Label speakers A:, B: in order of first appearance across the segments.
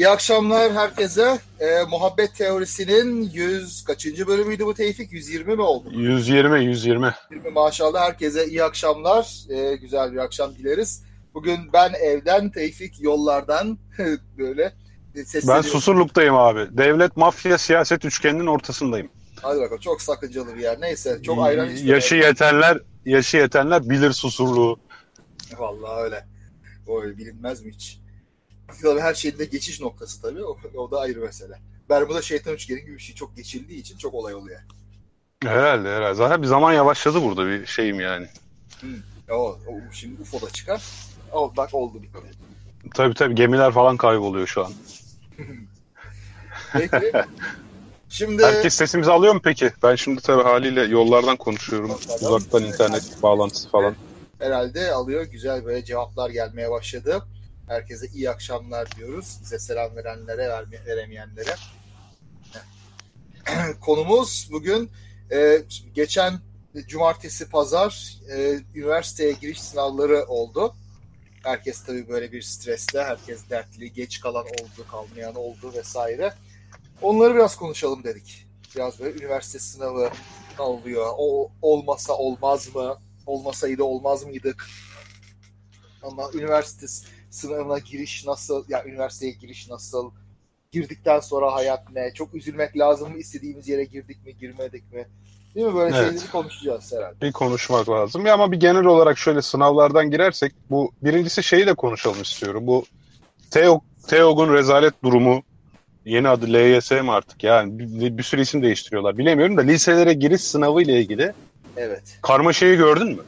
A: İyi akşamlar herkese. Ee, Muhabbet Teorisi'nin 100 kaçıncı bölümüydü bu Tevfik? 120 mi oldu?
B: 120, 120.
A: 120 maşallah herkese iyi akşamlar. Ee, güzel bir akşam dileriz. Bugün ben evden, Tevfik yollardan böyle
B: Ben Susurluk'tayım abi. Devlet, mafya, siyaset üçgeninin ortasındayım.
A: Hadi bakalım çok sakıncalı bir yer. Neyse çok ayran
B: Yaşı yetenler, yaşı yetenler bilir Susurluğu.
A: Vallahi öyle. O öyle bilinmez mi hiç? Tabii her şeyin de geçiş noktası tabii. O, o da ayrı mesele. Bermuda şeytan üçgeni gibi bir şey çok geçildiği için çok olay oluyor.
B: Herhalde herhalde. Zaten bir zaman yavaşladı burada bir şeyim yani.
A: Hı. O, o şimdi UFO da çıkar. O, bak oldu bitti.
B: Tabii tabii gemiler falan kayboluyor şu an.
A: Peki. Şimdi
B: Herkes sesimizi alıyor mu peki? Ben şimdi tabii haliyle yollardan konuşuyorum. Uzaktan internet bağlantısı falan.
A: herhalde alıyor. Güzel böyle cevaplar gelmeye başladı. Herkese iyi akşamlar diyoruz. Bize selam verenlere, veremeyenlere. Konumuz bugün e, geçen cumartesi pazar e, üniversiteye giriş sınavları oldu. Herkes tabii böyle bir stresle, herkes dertli, geç kalan oldu, kalmayan oldu vesaire. Onları biraz konuşalım dedik. Biraz böyle üniversite sınavı ne oluyor? O olmasa olmaz mı? Olmasaydı olmaz mıydık? Ama üniversite sınavına giriş nasıl? Ya üniversiteye giriş nasıl? Girdikten sonra hayat ne? Çok üzülmek lazım mı? İstediğimiz yere girdik mi, girmedik mi? Değil mi? Böyle
B: Evet.
A: şeyleri konuşacağız herhalde.
B: Bir konuşmak lazım. Ya ama bir genel olarak şöyle sınavlardan girersek bu birincisi şeyi de konuşalım istiyorum. Bu TEOG, TEOG'un rezalet durumu yeni adı LYS mi artık yani bir, bir sürü isim değiştiriyorlar. Bilemiyorum da liselere giriş sınavı ile ilgili
A: Evet.
B: karmaşayı gördün mü?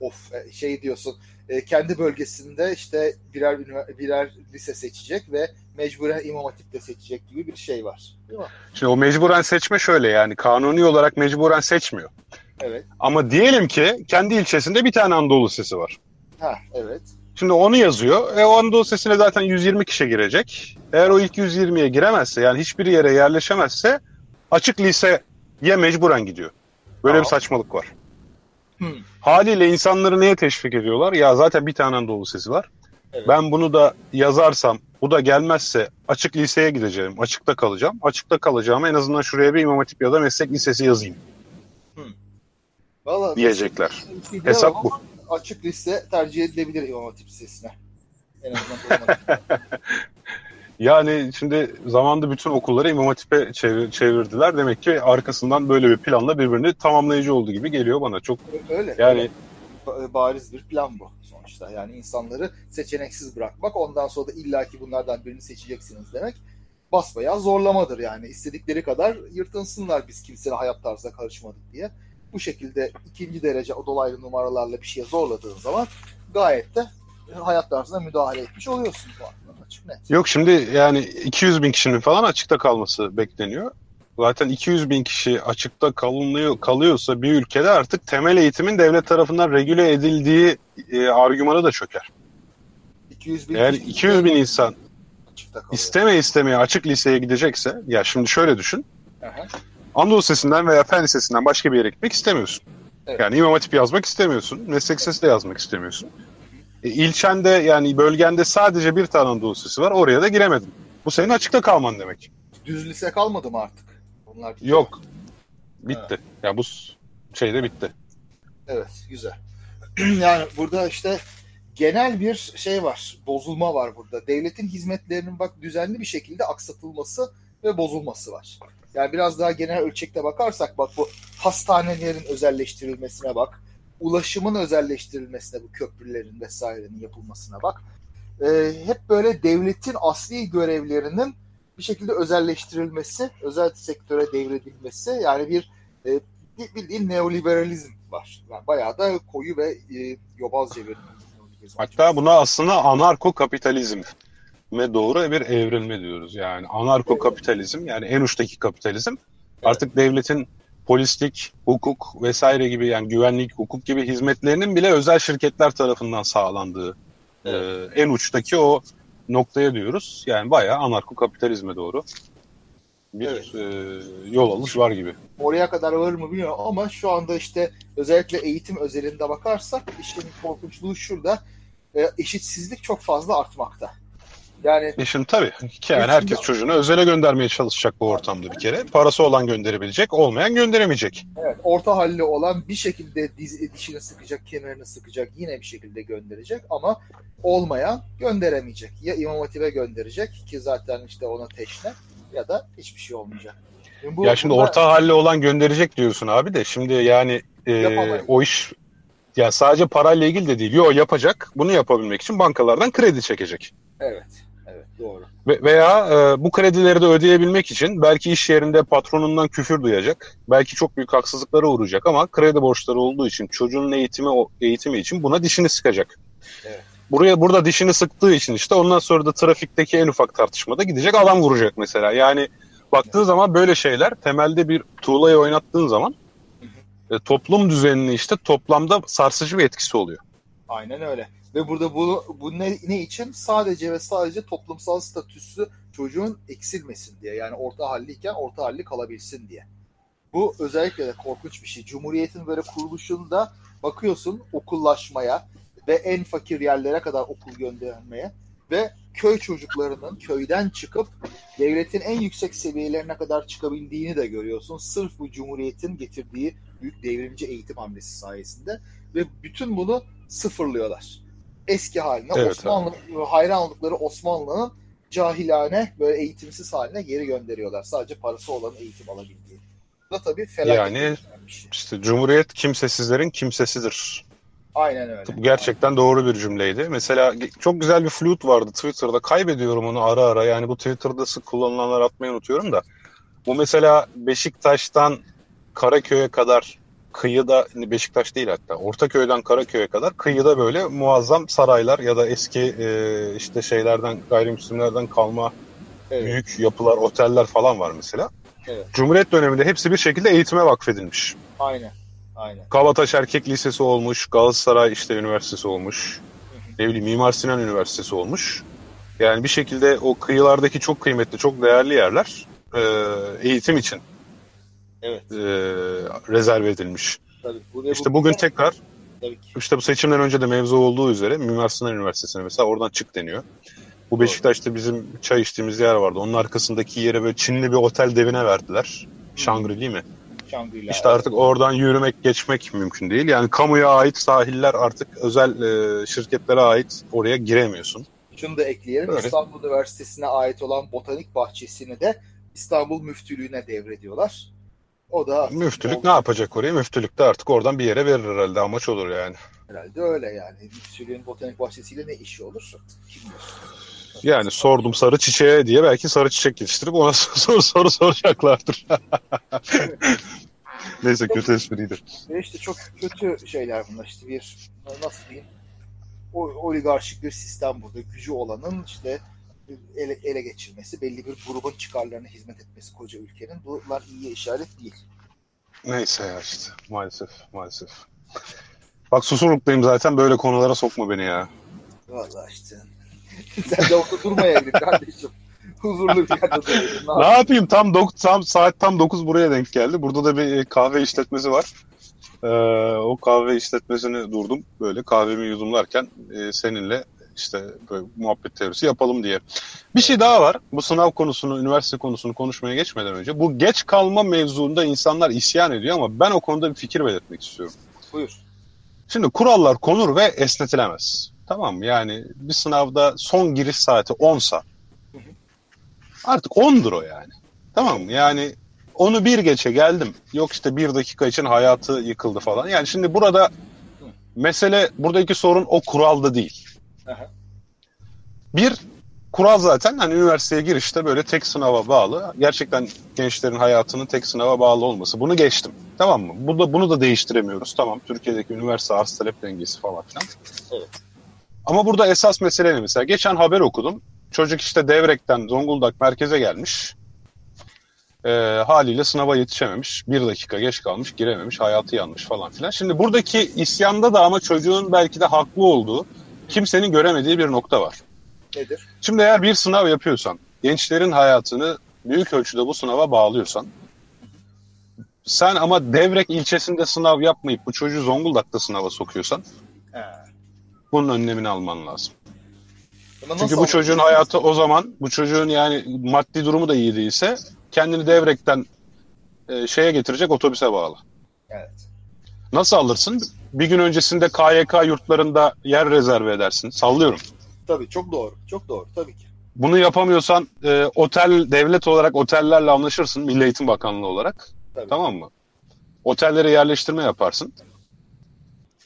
A: Of e, şey diyorsun. E, Kendi bölgesinde işte birer birer lise seçecek ve mecburen İmam Hatip'te seçecek gibi bir şey var. Değil mi?
B: Şimdi o mecburen seçme şöyle yani kanuni olarak mecburen seçmiyor.
A: Evet.
B: Ama diyelim ki kendi ilçesinde bir tane Anadolu Lisesi var.
A: Ha evet.
B: Şimdi onu yazıyor. E o Anadolu Lisesi'ne zaten 120 kişi girecek. Eğer o ilk 120'ye giremezse yani hiçbir yere yerleşemezse açık liseye mecburen gidiyor. Böyle
A: Tamam.
B: bir saçmalık var.
A: Hmm.
B: Haliyle insanları neye teşvik ediyorlar? Ya zaten bir tane Anadolu Lisesi var.
A: Evet.
B: Ben bunu da yazarsam bu da gelmezse açık liseye gideceğim. Açıkta kalacağım. Açıkta kalacağım en azından şuraya bir İmam Hatip ya da meslek lisesi yazayım
A: Vallahi
B: diyecekler.
A: de
B: Hesap bu.
A: Açık liste tercih edilebilir İmam Hatip Lisesi'ne. En azından.
B: Yani şimdi zamanda bütün okulları İmam Hatip'e çevir- çevirdiler. Demek ki arkasından böyle bir planla birbirini tamamlayıcı olduğu gibi geliyor bana. Çok
A: Öyle.
B: yani
A: Ba- bariz bir plan bu sonuçta. Yani insanları seçeneksiz bırakmak, ondan sonra da illaki bunlardan birini seçeceksiniz demek basbayağı zorlamadır yani. İstedikleri kadar yırtınsınlar biz kimsenin hayat tarzına karışmadık diye. Bu şekilde ikinci derece o dolaylı numaralarla bir şeye zorladığın zaman gayet de hayat tarzına müdahale etmiş oluyorsun bu anlamda. Açık net.
B: yok şimdi yani 200 bin kişinin falan açıkta kalması bekleniyor. Zaten 200 bin kişi açıkta kalınıyor, kalıyorsa bir ülkede artık temel eğitimin devlet tarafından regüle edildiği e, argümanı da çöker.
A: 200 bin
B: Eğer
A: kişi
B: 200 bin insan isteme istemeye açık liseye gidecekse ya şimdi şöyle düşün.
A: Aha.
B: Anadolu Lisesi'nden veya Fen Lisesi'nden başka bir yere gitmek istemiyorsun.
A: Evet.
B: Yani İmam Hatip yazmak istemiyorsun. Meslek lisesi de yazmak istemiyorsun. E, ilçende yani bölgende sadece bir tane Anadolu Lisesi var. Oraya da giremedin. Bu senin açıkta kalman demek.
A: Düz lise kalmadı mı artık? Onlar bitti.
B: Yok. Bitti. Ya bu şey de bitti.
A: Evet, güzel. yani burada işte genel bir şey var, bozulma var burada. Devletin hizmetlerinin bak düzenli bir şekilde aksatılması ve bozulması var. Yani biraz daha genel ölçekte bakarsak bak bu hastanelerin özelleştirilmesine bak, ulaşımın özelleştirilmesine bu köprülerin vesairenin yapılmasına bak. Ee, hep böyle devletin asli görevlerinin bir şekilde özelleştirilmesi, özel sektöre devredilmesi yani bir e, bildiğin neoliberalizm var. Yani bayağı da koyu ve e, yobazca bir.
B: Hatta buna aslında anarko kapitalizm ve doğru bir evrilme diyoruz. Yani anarko kapitalizm yani en uçtaki kapitalizm artık devletin polislik, hukuk vesaire gibi yani güvenlik, hukuk gibi hizmetlerinin bile özel şirketler tarafından sağlandığı e, en uçtaki o noktaya diyoruz. Yani bayağı anarko kapitalizme doğru bir
A: Evet.
B: e, yol alış var gibi.
A: Oraya kadar varır mı bilmiyorum ama şu anda işte özellikle eğitim özelinde bakarsak işin korkunçluğu şurada. E, eşitsizlik çok fazla artmakta. Yani
B: E şimdi tabii ki yani herkes çocuğunu özele göndermeye çalışacak bu ortamda bir kere. Parası olan gönderebilecek, olmayan gönderemeyecek.
A: evet, orta halli olan bir şekilde diz, dişini sıkacak, kemerini sıkacak, yine bir şekilde gönderecek ama olmayan gönderemeyecek. Ya İmam Hatip'e gönderecek ki zaten işte ona teşne ya da hiçbir şey olmayacak. Bu-
B: ya şimdi
A: bunlar-
B: orta halli olan gönderecek diyorsun abi de şimdi yani e, o iş ya sadece parayla ilgili de değil. Yo yapacak. Bunu yapabilmek için bankalardan kredi çekecek.
A: Evet doğru.
B: Ve, veya e, bu kredileri de ödeyebilmek için belki iş yerinde patronundan küfür duyacak. Belki çok büyük haksızlıklara uğrayacak ama kredi borçları olduğu için çocuğun eğitimi eğitimi için buna dişini sıkacak.
A: Evet.
B: Buraya burada dişini sıktığı için işte ondan sonra da trafikteki en ufak tartışmada gidecek adam vuracak mesela. Yani baktığı zaman böyle şeyler temelde bir tuğlayı oynattığın zaman e, toplum düzenini işte toplamda sarsıcı bir etkisi oluyor.
A: Aynen öyle. Ve burada bu, bu ne, ne için? Sadece ve sadece toplumsal statüsü çocuğun eksilmesin diye. Yani orta halliyken orta halli kalabilsin diye. Bu özellikle de korkunç bir şey. Cumhuriyetin böyle kuruluşunda bakıyorsun okullaşmaya ve en fakir yerlere kadar okul göndermeye ve köy çocuklarının köyden çıkıp devletin en yüksek seviyelerine kadar çıkabildiğini de görüyorsun. Sırf bu cumhuriyetin getirdiği büyük devrimci eğitim hamlesi sayesinde ve bütün bunu sıfırlıyorlar. Eski haline
B: Evet,
A: Osmanlı hayran oldukları Osmanlı'nın cahilane böyle eğitimsiz haline geri gönderiyorlar. Sadece parası olan eğitim alabildiği. Bu da tabii felaket
B: Yani-
A: şey.
B: İşte Cumhuriyet kimsesizlerin kimsesidir.
A: Aynen öyle.
B: Bu gerçekten doğru bir cümleydi. Mesela çok güzel bir flute vardı Twitter'da. Kaybediyorum onu ara ara. Yani bu Twitter'da sık kullanılanlar atmayı unutuyorum da. Bu mesela Beşiktaş'tan Karaköy'e kadar kıyıda, Beşiktaş değil hatta, Ortaköy'den Karaköy'e kadar kıyıda böyle muazzam saraylar ya da eski e, işte şeylerden, gayrimüslimlerden kalma
A: Evet.
B: büyük yapılar, oteller falan var mesela.
A: Evet.
B: Cumhuriyet döneminde hepsi bir şekilde eğitime vakfedilmiş.
A: Aynen. Aynen.
B: Kabataş Erkek Lisesi olmuş, Galatasaray işte üniversitesi olmuş, ne bileyim Mimar Sinan Üniversitesi olmuş. Yani bir şekilde o kıyılardaki çok kıymetli, çok değerli yerler e, eğitim için
A: Evet.
B: e, rezerve edilmiş.
A: Tabii. Buraya
B: İşte bugün tekrar,
A: tabii ki.
B: işte bu seçimden önce de mevzu olduğu üzere Mimar Sinan Üniversitesi'ne mesela oradan çık deniyor. Bu Beşiktaş'ta bizim çay içtiğimiz yer vardı. Onun arkasındaki yere böyle Çinli bir otel devine verdiler. Shangri değil mi?
A: Shangri-La.
B: İşte artık oradan yürümek, geçmek mümkün değil. Yani kamuya ait sahiller artık özel e, şirketlere ait oraya giremiyorsun.
A: Şunu da ekleyelim.
B: Öyle.
A: İstanbul Üniversitesi'ne ait olan botanik bahçesini de İstanbul Müftülüğü'ne devrediyorlar. O da
B: Müftülük ne yapacak oraya? Müftülük de artık oradan bir yere verir herhalde. Amaç olur yani.
A: Herhalde öyle yani. Müftülüğün botanik bahçesiyle ne işi olur? Kim.
B: Yani sordum sarı çiçeğe diye belki sarı çiçek yetiştirip ona soru soru soracaklardır. Neyse kötü espriydi.
A: Ve işte çok kötü şeyler bunlar. İşte bir nasıl diyeyim o, oligarşik bir sistem burada. Gücü olanın işte ele, ele geçirmesi, belli bir grubun çıkarlarına hizmet etmesi koca ülkenin. Bunlar iyi işaret değil.
B: Neyse ya işte maalesef maalesef. Bak susurluktayım zaten böyle konulara sokma beni ya.
A: Vallahi işte. Sen de orada durmayaydın kardeşim. Huzurlu bir yerde duraydın.
B: Ne yapayım tam dok tam saat tam 9 buraya denk geldi. Burada da bir kahve işletmesi var. Ee, o kahve işletmesini durdum böyle kahvemi yudumlarken e, seninle işte böyle muhabbet teorisi yapalım diye. Bir şey daha var. Bu sınav konusunu, üniversite konusunu konuşmaya geçmeden önce bu geç kalma mevzuunda insanlar isyan ediyor ama ben o konuda bir fikir belirtmek istiyorum.
A: Buyur.
B: Şimdi kurallar konur ve esnetilemez. Tamam mı? Yani bir sınavda son giriş saati 10'sa artık 10'dur o yani. Tamam mı? Yani onu bir geçe geldim. Yok işte bir dakika için hayatı yıkıldı falan. Yani şimdi burada mesele buradaki sorun o kuralda değil.
A: Aha.
B: Bir kural zaten hani üniversiteye girişte böyle tek sınava bağlı. Gerçekten gençlerin hayatının tek sınava bağlı olması. Bunu geçtim. Tamam mı? Bu da, bunu da değiştiremiyoruz. Tamam Türkiye'deki üniversite arz talep dengesi falan filan.
A: Evet.
B: Ama burada esas mesele ne mesela? Geçen haber okudum. Çocuk işte Devrek'ten Zonguldak merkeze gelmiş. Ee, haliyle sınava yetişememiş. Bir dakika geç kalmış, girememiş, hayatı yanmış falan filan. Şimdi buradaki isyanda da ama çocuğun belki de haklı olduğu, kimsenin göremediği bir nokta var.
A: Nedir?
B: Şimdi eğer bir sınav yapıyorsan, gençlerin hayatını büyük ölçüde bu sınava bağlıyorsan, sen ama Devrek ilçesinde sınav yapmayıp bu çocuğu Zonguldak'ta sınava sokuyorsan,
A: He.
B: bunun önlemini alman lazım.
A: Buna
B: Çünkü bu çocuğun hayatı o zaman bu çocuğun yani maddi durumu da iyi değilse kendini devrekten e, şeye getirecek otobüse bağlı.
A: Evet.
B: Nasıl alırsın? Bir gün öncesinde KYK yurtlarında yer rezerve edersin. Sallıyorum.
A: Tabii çok doğru. Çok doğru tabii ki.
B: Bunu yapamıyorsan e, otel devlet olarak otellerle anlaşırsın Milli Eğitim Bakanlığı olarak.
A: Tabii.
B: Tamam mı? Otellere yerleştirme yaparsın.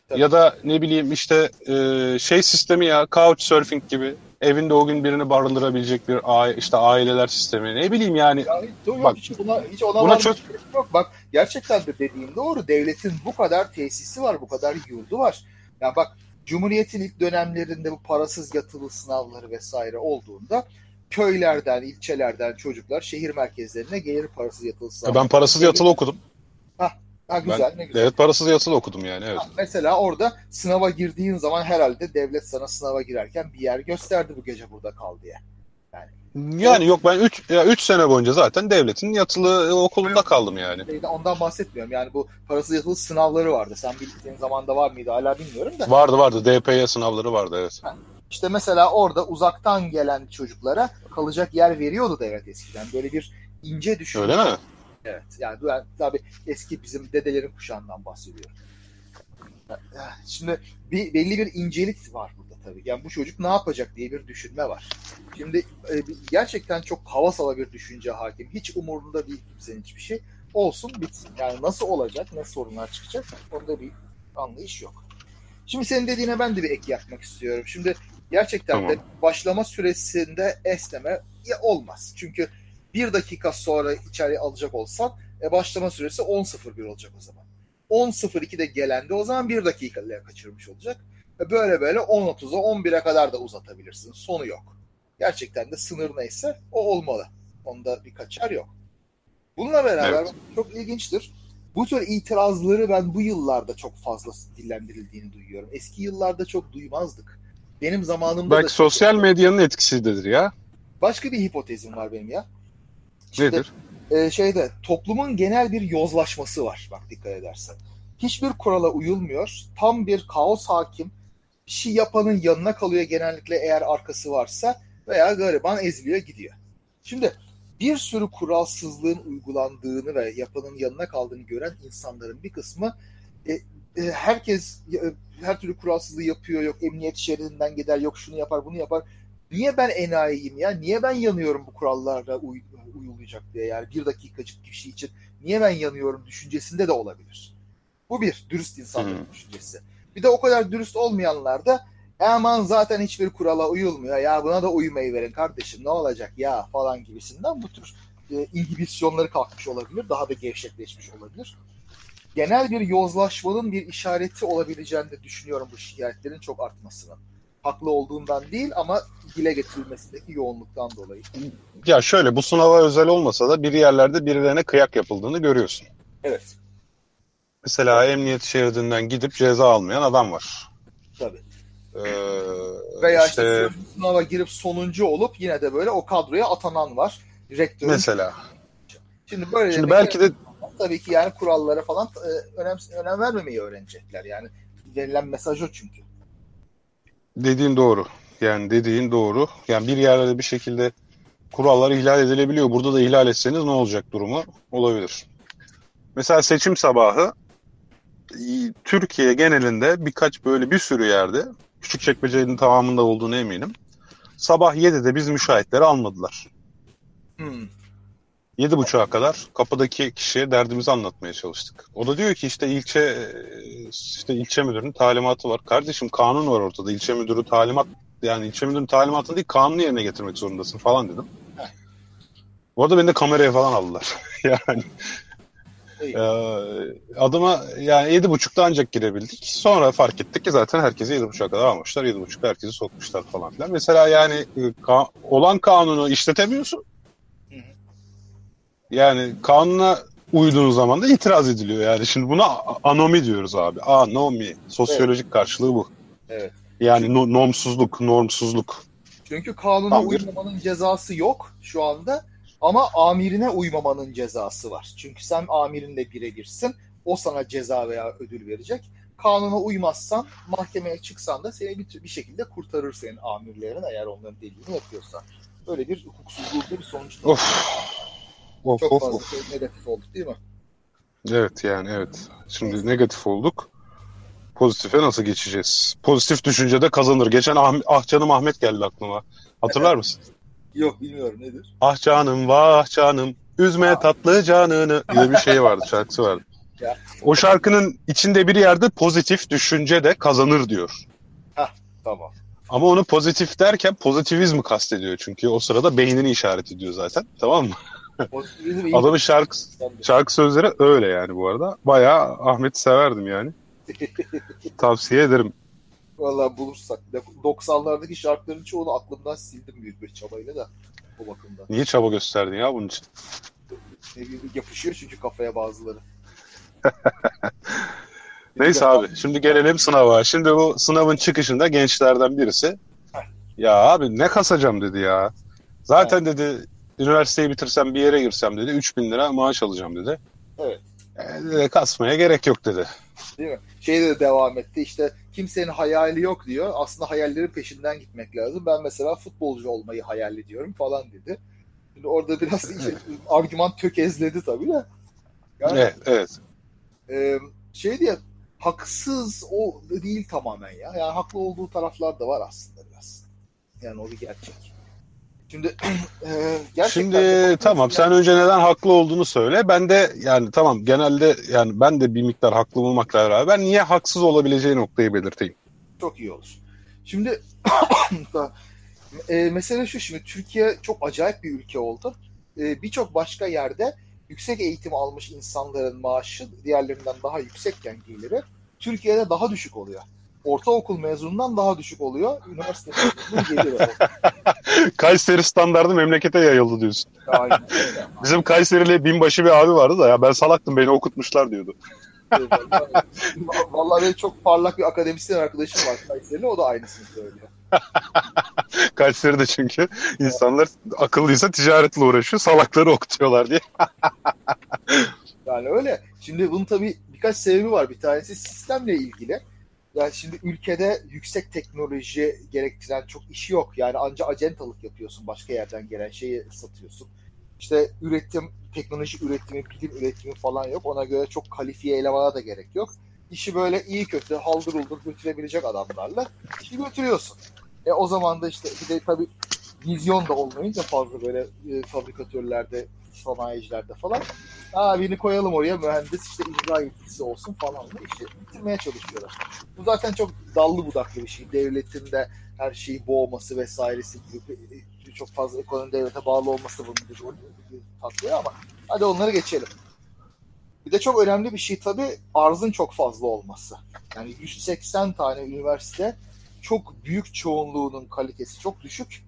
A: Tabii.
B: Ya da ne bileyim işte e, şey sistemi ya couchsurfing gibi evinde o gün birini barındırabilecek bir aile, işte aileler sistemi. Ne bileyim yani
A: Ya hiç, yok,
B: Bak,
A: hiç ona, hiç ona
B: buna çok-
A: gerek yok. Bak gerçekten de dediğin doğru. Devletin bu kadar tesisi var, bu kadar yurdu var. Ya bak Cumhuriyet'in ilk dönemlerinde bu parasız yatılı sınavları vesaire olduğunda köylerden, ilçelerden çocuklar şehir merkezlerine gelir parasız yatılı sınavlar.
B: ben parasız yatılı okudum.
A: Ha güzel, ne güzel.
B: Evet parasız yatılı okudum yani evet.
A: Ha, Mesela orada sınava girdiğin zaman herhalde devlet sana sınava girerken bir yer gösterdi bu gece burada kal diye.
B: Yani yok ben 3 ya 3 sene boyunca zaten devletin yatılı okulunda kaldım yani.
A: Şeyde Ondan bahsetmiyorum. Yani bu parasız yatılı sınavları vardı. Sen bildiğin zamanda var mıydı hala bilmiyorum da.
B: Vardı vardı DPY sınavları vardı evet.
A: İşte mesela orada uzaktan gelen çocuklara kalacak yer veriyordu devlet eskiden. Böyle bir ince düşünce.
B: Öyle mi?
A: Evet. Yani ben tabii eski bizim dedelerin kuşağından bahsediyorum. Şimdi bir, belli bir incelik var burada tabii. Yani bu çocuk ne yapacak diye bir düşünme var. Şimdi e, gerçekten çok havasala bir düşünce hakim. Hiç umurunda değil kimsenin hiçbir şey. Olsun bitsin. Yani nasıl olacak, ne sorunlar çıkacak onda bir anlayış yok. Şimdi senin dediğine ben de bir ek yapmak istiyorum. Şimdi gerçekten de
B: Tamam.
A: başlama süresinde esneme olmaz. Çünkü bir dakika sonra içeri alacak olsan e, başlama süresi 10.01 olacak o zaman. 10.02'de gelende o zaman bir dakikayla kaçırmış olacak. Ve böyle böyle 10.30'a 11'e kadar da uzatabilirsin. Sonu yok. Gerçekten de sınır neyse o olmalı. Onda bir kaçar yok. Bununla beraber
B: Evet.
A: çok ilginçtir. Bu tür itirazları ben bu yıllarda çok fazla dillendirildiğini duyuyorum. Eski yıllarda çok duymazdık. Benim zamanımda da
B: Belki sosyal medyanın etkisidir ya.
A: başka bir hipotezim var benim ya. Şimdi,
B: Nedir?
A: e, şeyde toplumun genel bir yozlaşması var bak dikkat edersen. Hiçbir kurala uyulmuyor. Tam bir kaos hakim. Bir şey yapanın yanına kalıyor genellikle eğer arkası varsa veya gariban eziliyor gidiyor. Şimdi bir sürü kuralsızlığın uygulandığını ve yapanın yanına kaldığını gören insanların bir kısmı e, e, herkes e, her türlü kuralsızlığı yapıyor. Yok emniyet şeridinden gider, yok şunu yapar, bunu yapar. Niye ben enayiyim ya? Niye ben yanıyorum bu kurallara uy- uyulacak diye yani bir dakikacık bir şey için niye ben yanıyorum düşüncesinde de olabilir. Bu bir dürüst insanların
B: Hı.
A: düşüncesi. Bir de o kadar dürüst olmayanlar da aman zaten hiçbir kurala uyulmuyor ya buna da uymayı verin kardeşim ne olacak ya falan gibisinden bu tür e, inhibisyonları kalkmış olabilir. Daha da gevşekleşmiş olabilir. Genel bir yozlaşmanın bir işareti olabileceğini de düşünüyorum bu şikayetlerin çok artmasının. Haklı olduğundan değil ama dile getirilmesindeki yoğunluktan dolayı.
B: Ya şöyle bu sınava özel olmasa da bir yerlerde birilerine kıyak yapıldığını görüyorsun.
A: Evet
B: Mesela emniyet şeridinden gidip ceza almayan adam var.
A: tabii.
B: Ee,
A: Veya işte,
B: işte
A: sınava girip sonuncu olup yine de böyle o kadroya atanan var. Rektörün.
B: mesela.
A: Şimdi böyle
B: Şimdi belki de
A: tabii ki yani kurallara falan e, önem, önem vermemeyi öğrenecekler. Yani verilen mesaj o çünkü.
B: Dediğin doğru. Yani dediğin doğru. Yani bir yerde bir şekilde kurallar ihlal edilebiliyor. Burada da ihlal etseniz ne olacak durumu olabilir. Mesela seçim sabahı e, Türkiye genelinde birkaç böyle bir sürü yerde Küçükçekmece'nin tamamında olduğunu eminim. Sabah 7'de biz müşahitleri almadılar.
A: Hmm.
B: 7.30'a kadar kapıdaki kişiye derdimizi anlatmaya çalıştık. O da diyor ki işte ilçe e, işte ilçe müdürünün talimatı var. Kardeşim kanun var ortada. İlçe müdürü talimat yani ilçe müdürünün talimatını değil kanunu yerine getirmek zorundasın falan dedim.
A: Heh.
B: Bu arada beni de kameraya falan aldılar. yani e, adıma yani yedi buçukta ancak girebildik. Sonra fark ettik ki zaten herkesi yedi buçuğa kadar almışlar. Yedi buçukta herkesi sokmuşlar falan filan. Mesela yani e, ka- olan kanunu işletemiyorsun. Yani kanuna uyduğun zaman da itiraz ediliyor. Yani şimdi buna anomi diyoruz abi. Anomi. Sosyolojik karşılığı bu.
A: Evet.
B: Yani no- normsuzluk, normsuzluk.
A: Çünkü kanuna
B: Tam bir-
A: uymamanın cezası yok şu anda ama amirine uymamanın cezası var. Çünkü sen amirinle birebirsin. O sana ceza veya ödül verecek. kanuna uymazsan mahkemeye çıksan da seni bir, bir şekilde kurtarır senin amirlerin eğer onların dediğini yapıyorsa. Böyle bir hukuksuzluğu bir sonuç.
B: Of. Of
A: Çok
B: of
A: fazla
B: of.
A: şey negatif olduk değil mi?
B: Evet yani evet. Şimdi negatif olduk. Pozitife nasıl geçeceğiz? Pozitif düşünce de kazanır. Geçen ah, ah canım Ahmet geldi aklıma. Hatırlar mısın?
A: Yok bilmiyorum nedir.
B: Ah canım vah canım üzme
A: Ha.
B: tatlı canını diye bir şey vardı şarkısı vardı.
A: Ya.
B: O şarkının içinde bir yerde pozitif düşünce de kazanır diyor.
A: Tamam.
B: Ama onu pozitif derken pozitivizmi kastediyor çünkü o sırada beynini işaret ediyor zaten tamam mı? Adamın şarkı,
A: Tamamdır.
B: şarkı sözleri öyle yani bu arada. Bayağı Ahmet'i severdim yani. Tavsiye ederim.
A: Vallahi bulursak. 90'lardaki şarkıların çoğunu aklımdan sildim büyük bir çabayla da o bakımdan.
B: Niye çaba gösterdin ya bunun için?
A: Yapışıyor çünkü kafaya bazıları.
B: Neyse abi şimdi gelelim sınava. Şimdi bu sınavın çıkışında gençlerden birisi ya abi ne kasacağım dedi ya. Zaten dedi üniversiteyi bitirsem bir yere girsem dedi 3000 lira maaş alacağım dedi.
A: Evet.
B: E, dedi, kasmaya gerek yok dedi.
A: Değil mi? Şey de devam etti işte kimsenin hayali yok diyor. Aslında hayallerin peşinden gitmek lazım. Ben mesela futbolcu olmayı hayal ediyorum falan dedi. Şimdi orada biraz işte argüman tökezledi tabii de. Yani
B: Evet, evet.
A: e, şey diye haksız o değil tamamen ya. Yani haklı olduğu taraflar da var aslında biraz. Yani o bir gerçek. Şimdi e, gerçekten
B: Şimdi tamam sen önce neden haklı olduğunu söyle. Ben de yani tamam genelde yani ben de bir miktar haklı olmakla beraber niye haksız olabileceği noktayı belirteyim.
A: Çok iyi olur. Şimdi e, mesele şu şimdi Türkiye çok acayip bir ülke oldu. E, Birçok başka yerde yüksek eğitim almış insanların maaşı diğerlerinden daha yüksekken geliri Türkiye'de daha düşük oluyor. Ortaokul mezunundan daha düşük oluyor. Üniversite mezununun geliri.
B: Kayseri standardı memlekete yayıldı diyorsun.
A: Aynen.
B: Bizim Kayserili binbaşı bir abi vardı da ya ben salaktım beni okutmuşlar diyordu.
A: Vallahi benim çok parlak bir akademisyen arkadaşım var Kayseri'li. O da aynısını söylüyor.
B: Kayseri'de çünkü insanlar akıllıysa ticaretle uğraşıyor salakları okutuyorlar diye.
A: Yani öyle. Şimdi bunun tabii birkaç sebebi var. Bir tanesi sistemle ilgili. Yani şimdi ülkede yüksek teknoloji gerektiren çok işi yok. Yani anca acentalık yapıyorsun. Başka yerden gelen şeyi satıyorsun. İşte üretim, teknoloji üretimi, bilim üretimi falan yok. Ona göre çok kalifiye elemana da gerek yok. İşi böyle iyi kötü haldır uldur götürebilecek adamlarla işi götürüyorsun. E o zaman da işte bir de tabii vizyon da olmayınca fazla böyle e, fabrikatörlerde, sanayicilerde falan Ha birini koyalım oraya mühendis işte imza yetkisi olsun falan da işi bitirmeye çalışıyorlar. Bu zaten çok dallı budaklı bir şey. Devletin de her şeyi boğması vesairesi gibi e, çok fazla ekonomi devlete bağlı olması bunun bir bir ama hadi onları geçelim. Bir de çok önemli bir şey tabii arzın çok fazla olması. Yani 180 tane üniversite çok büyük çoğunluğunun kalitesi çok düşük.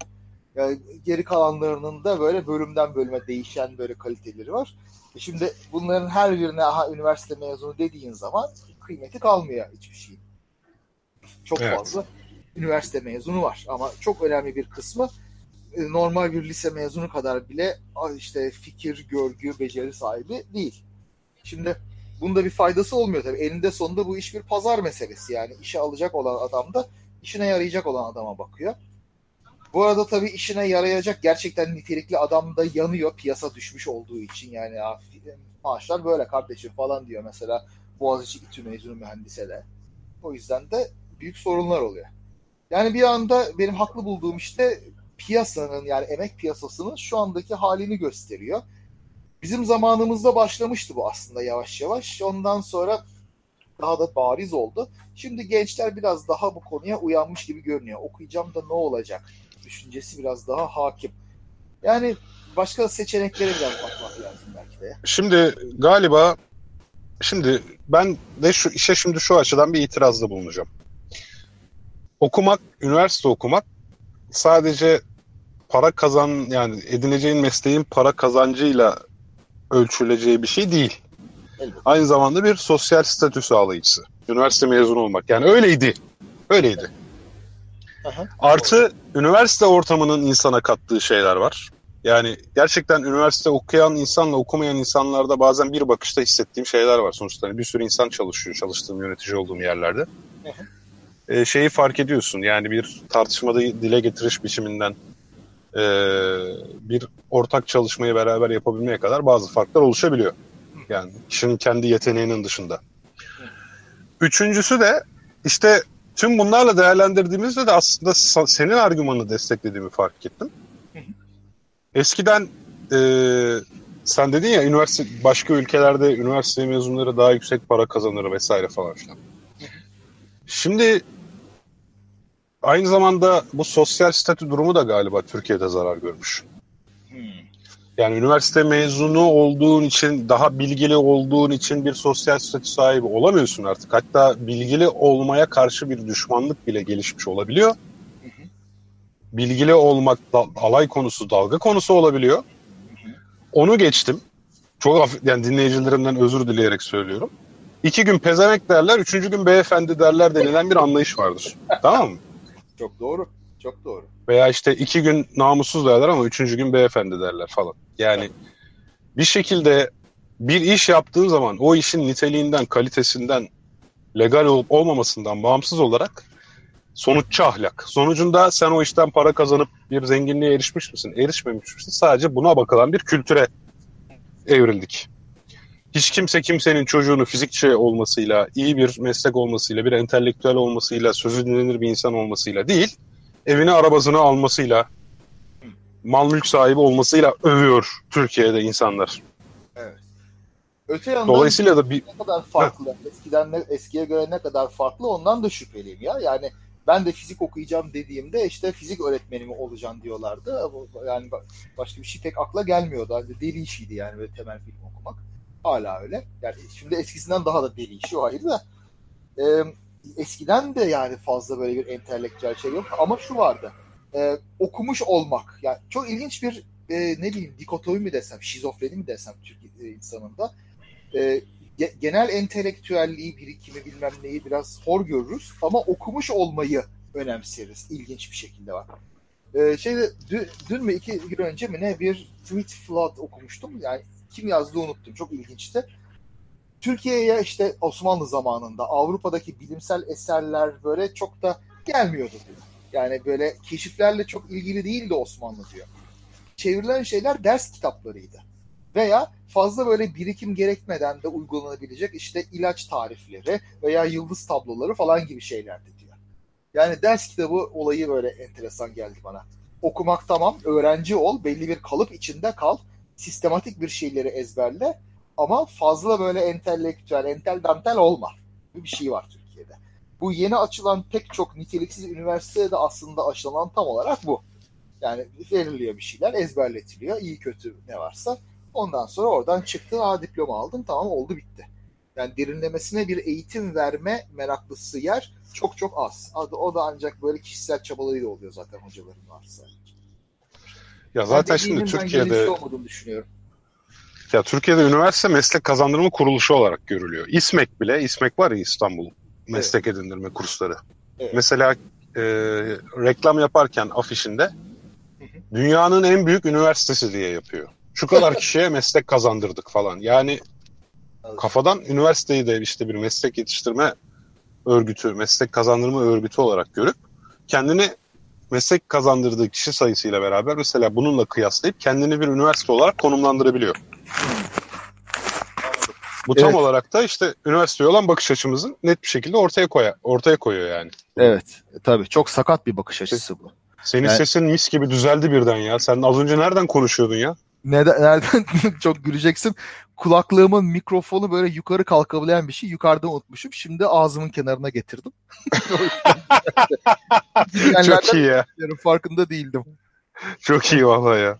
A: Yani geri kalanlarının da böyle bölümden bölüme değişen böyle kaliteleri var. E Şimdi bunların her birine aha üniversite mezunu dediğin zaman kıymeti kalmıyor hiçbir şeyin. Çok
B: Evet.
A: fazla üniversite mezunu var ama çok önemli bir kısmı e, normal bir lise mezunu kadar bile işte fikir, görgü, beceri sahibi değil. Şimdi bunda bir faydası olmuyor tabii. Elinde sonunda bu iş bir pazar meselesi. Yani işe alacak olan adam da işine yarayacak olan adama bakıyor. Bu arada tabii işine yarayacak gerçekten nitelikli adam da yanıyor piyasa düşmüş olduğu için yani ya, maaşlar böyle kardeşim falan diyor mesela Boğaziçi İTÜ mezunu mühendise de. O yüzden de büyük sorunlar oluyor. Yani bir anda benim haklı bulduğum işte piyasanın yani emek piyasasının şu andaki halini gösteriyor. Bizim zamanımızda başlamıştı bu aslında yavaş yavaş. Ondan sonra daha da bariz oldu. Şimdi gençler biraz daha bu konuya uyanmış gibi görünüyor. Okuyacağım da ne olacak? Düşüncesi biraz daha hakim. Yani başka seçeneklere biraz bakmak lazım belki de.
B: Şimdi galiba şimdi ben de şu işe şimdi şu açıdan bir itirazda bulunacağım. Okumak, üniversite okumak sadece para kazan yani edineceğin mesleğin para kazancıyla ölçüleceği bir şey değil.
A: Elbette.
B: Aynı zamanda bir sosyal statü sağlayıcısı. Üniversite mezunu olmak. Yani öyleydi. Öyleydi.
A: Aha.
B: Artı üniversite ortamının insana kattığı şeyler var. Yani gerçekten üniversite okuyan insanla okumayan insanlarda bazen bir bakışta hissettiğim şeyler var. Sonuçta hani bir sürü insan çalışıyor çalıştığım yönetici olduğum yerlerde. Ee, şeyi fark ediyorsun yani bir tartışmada dile getiriş biçiminden e, bir ortak çalışmayı beraber yapabilmeye kadar bazı farklar oluşabiliyor. Yani kişinin kendi yeteneğinin dışında. Üçüncüsü de işte tüm bunlarla değerlendirdiğimizde de aslında senin argümanını desteklediğimi fark ettim. Eskiden e, sen dedin ya üniversite başka ülkelerde üniversite mezunları daha yüksek para kazanır vesaire falan filan. Şimdi aynı zamanda bu sosyal statü durumu da galiba Türkiye'de zarar görmüş. Yani üniversite mezunu olduğun için, daha bilgili olduğun için bir sosyal statü sahibi olamıyorsun artık. Hatta bilgili olmaya karşı bir düşmanlık bile gelişmiş olabiliyor. Bilgili olmak da, alay konusu, dalga konusu olabiliyor. Onu geçtim. Çok hafif, yani dinleyicilerimden özür dileyerek söylüyorum. İki gün pezemek derler, üçüncü gün beyefendi derler denilen bir anlayış vardır. tamam mı?
A: Çok doğru. Çok doğru.
B: Veya işte iki gün namussuz derler ama üçüncü gün beyefendi derler falan. Yani bir şekilde bir iş yaptığın zaman o işin niteliğinden, kalitesinden, legal olup olmamasından bağımsız olarak sonuççu ahlak. Sonucunda sen o işten para kazanıp bir zenginliğe erişmiş misin, erişmemiş misin? Sadece buna bakılan bir kültüre evrildik. Hiç kimse kimsenin çocuğunu fizikçi olmasıyla, iyi bir meslek olmasıyla, bir entelektüel olmasıyla, sözü dinlenir bir insan olmasıyla değil, evine arabasını almasıyla, mal mülk sahibi olmasıyla övüyor Türkiye'de insanlar.
A: Evet. Öte yandan
B: Dolayısıyla da bir
A: ne kadar farklı, Heh. eskiden ne, eskiye göre ne kadar farklı ondan da şüpheliyim ya. Yani ben de fizik okuyacağım dediğimde işte fizik öğretmeni mi olacağım diyorlardı. Yani başka bir şey pek akla gelmiyordu. Yani deli işiydi yani böyle temel film okumak. Hala öyle. Yani şimdi eskisinden daha da deli işi o ayrı da. Ee, eskiden de yani fazla böyle bir entelektüel şey yok ama şu vardı. E, okumuş olmak. Yani çok ilginç bir e, ne bileyim dikotomi mi desem, şizofreni mi desem Türk e, insanında. E, genel entelektüelliği, birikimi bilmem neyi biraz hor görürüz ama okumuş olmayı önemseriz. İlginç bir şekilde var. Ee, şeyde dün, dün mü iki gün önce mi ne bir tweet flood okumuştum. Yani kim yazdı unuttum. Çok ilginçti. Türkiye'ye işte Osmanlı zamanında Avrupa'daki bilimsel eserler böyle çok da gelmiyordu diyor. Yani böyle keşiflerle çok ilgili değildi Osmanlı diyor. Çevrilen şeyler ders kitaplarıydı. Veya fazla böyle birikim gerekmeden de uygulanabilecek işte ilaç tarifleri veya yıldız tabloları falan gibi şeylerdi diyor. Yani ders kitabı olayı böyle enteresan geldi bana. Okumak tamam, öğrenci ol, belli bir kalıp içinde kal, sistematik bir şeyleri ezberle ama fazla böyle entelektüel, entel dantel olma. Bir şey var Türkiye'de. Bu yeni açılan pek çok niteliksiz üniversitede de aslında aşılanan tam olarak bu. Yani veriliyor bir şeyler, ezberletiliyor. iyi kötü ne varsa. Ondan sonra oradan çıktın, aa diploma aldın, tamam oldu bitti. Yani derinlemesine bir eğitim verme meraklısı yer çok çok az. O da ancak böyle kişisel çabalarıyla oluyor zaten hocaların varsa.
B: Ya zaten şimdi Türkiye'de
A: olmadığını düşünüyorum.
B: Ya Türkiye'de üniversite meslek kazandırma kuruluşu olarak görülüyor. İSMEK bile, İSMEK var ya İstanbul meslek evet. edindirme kursları. Evet. Mesela e, reklam yaparken afişinde dünyanın en büyük üniversitesi diye yapıyor. Şu kadar kişiye meslek kazandırdık falan. Yani kafadan üniversiteyi de işte bir meslek yetiştirme örgütü, meslek kazandırma örgütü olarak görüp kendini meslek kazandırdığı kişi sayısıyla beraber mesela bununla kıyaslayıp kendini bir üniversite olarak konumlandırabiliyor. Bu tam evet. olarak da işte üniversiteye olan bakış açımızın net bir şekilde ortaya koya, ortaya koyuyor yani.
A: Evet, tabii çok sakat bir bakış açısı bu.
B: Senin yani... sesin mis gibi düzeldi birden ya. Sen az önce nereden konuşuyordun ya?
A: Neden, nereden çok güleceksin. Kulaklığımın mikrofonu böyle yukarı kalkabilen bir şey. Yukarıda unutmuşum. Şimdi ağzımın kenarına getirdim.
B: çok iyi ya.
A: Farkında değildim.
B: Çok iyi vallahi ya.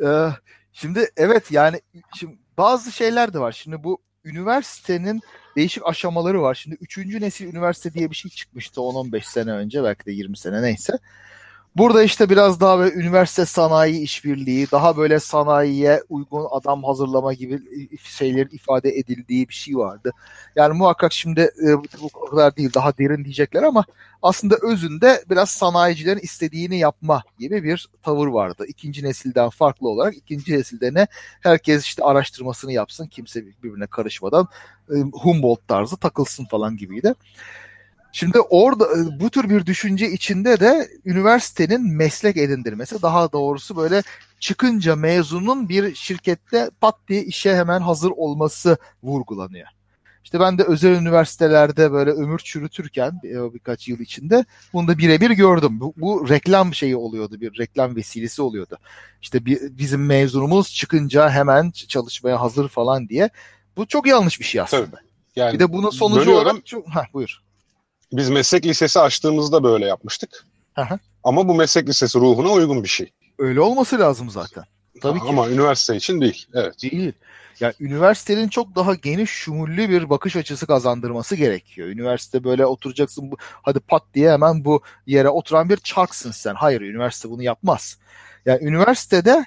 A: Şimdi evet yani şimdi bazı şeyler de var. Şimdi bu üniversitenin değişik aşamaları var. Şimdi üçüncü nesil üniversite diye bir şey çıkmıştı 10-15 sene önce belki de 20 sene neyse. Burada işte biraz daha böyle üniversite sanayi işbirliği, daha böyle sanayiye uygun adam hazırlama gibi şeylerin ifade edildiği bir şey vardı. Yani muhakkak şimdi e, bu kadar değil daha derin diyecekler ama aslında özünde biraz sanayicilerin istediğini yapma gibi bir tavır vardı. İkinci nesilden farklı olarak ikinci nesilde ne herkes işte araştırmasını yapsın kimse birbirine karışmadan e, Humboldt tarzı takılsın falan gibiydi. Şimdi orada e, bu tür bir düşünce içinde de üniversitenin meslek edindirmesi daha doğrusu böyle çıkınca mezunun bir şirkette pat diye işe hemen hazır olması vurgulanıyor. İşte ben de özel üniversitelerde böyle ömür çürütürken bir, birkaç yıl içinde bunu da birebir gördüm. Bu, bu reklam şeyi oluyordu, bir reklam vesilesi oluyordu. İşte bir, bizim mezunumuz çıkınca hemen çalışmaya hazır falan diye. Bu çok yanlış bir şey aslında. Tabii. Yani bir de bunun sonucu olarak çok... Heh, buyur.
B: Biz meslek lisesi açtığımızda böyle yapmıştık. Aha. Ama bu meslek lisesi ruhuna uygun bir şey.
A: Öyle olması lazım zaten.
B: Tabii ki. Ama üniversite için değil. Evet.
A: Değil. Yani üniversitenin çok daha geniş şumullü bir bakış açısı kazandırması gerekiyor. Üniversite böyle oturacaksın bu, hadi pat diye hemen bu yere oturan bir çarksın sen. Hayır üniversite bunu yapmaz. Yani üniversitede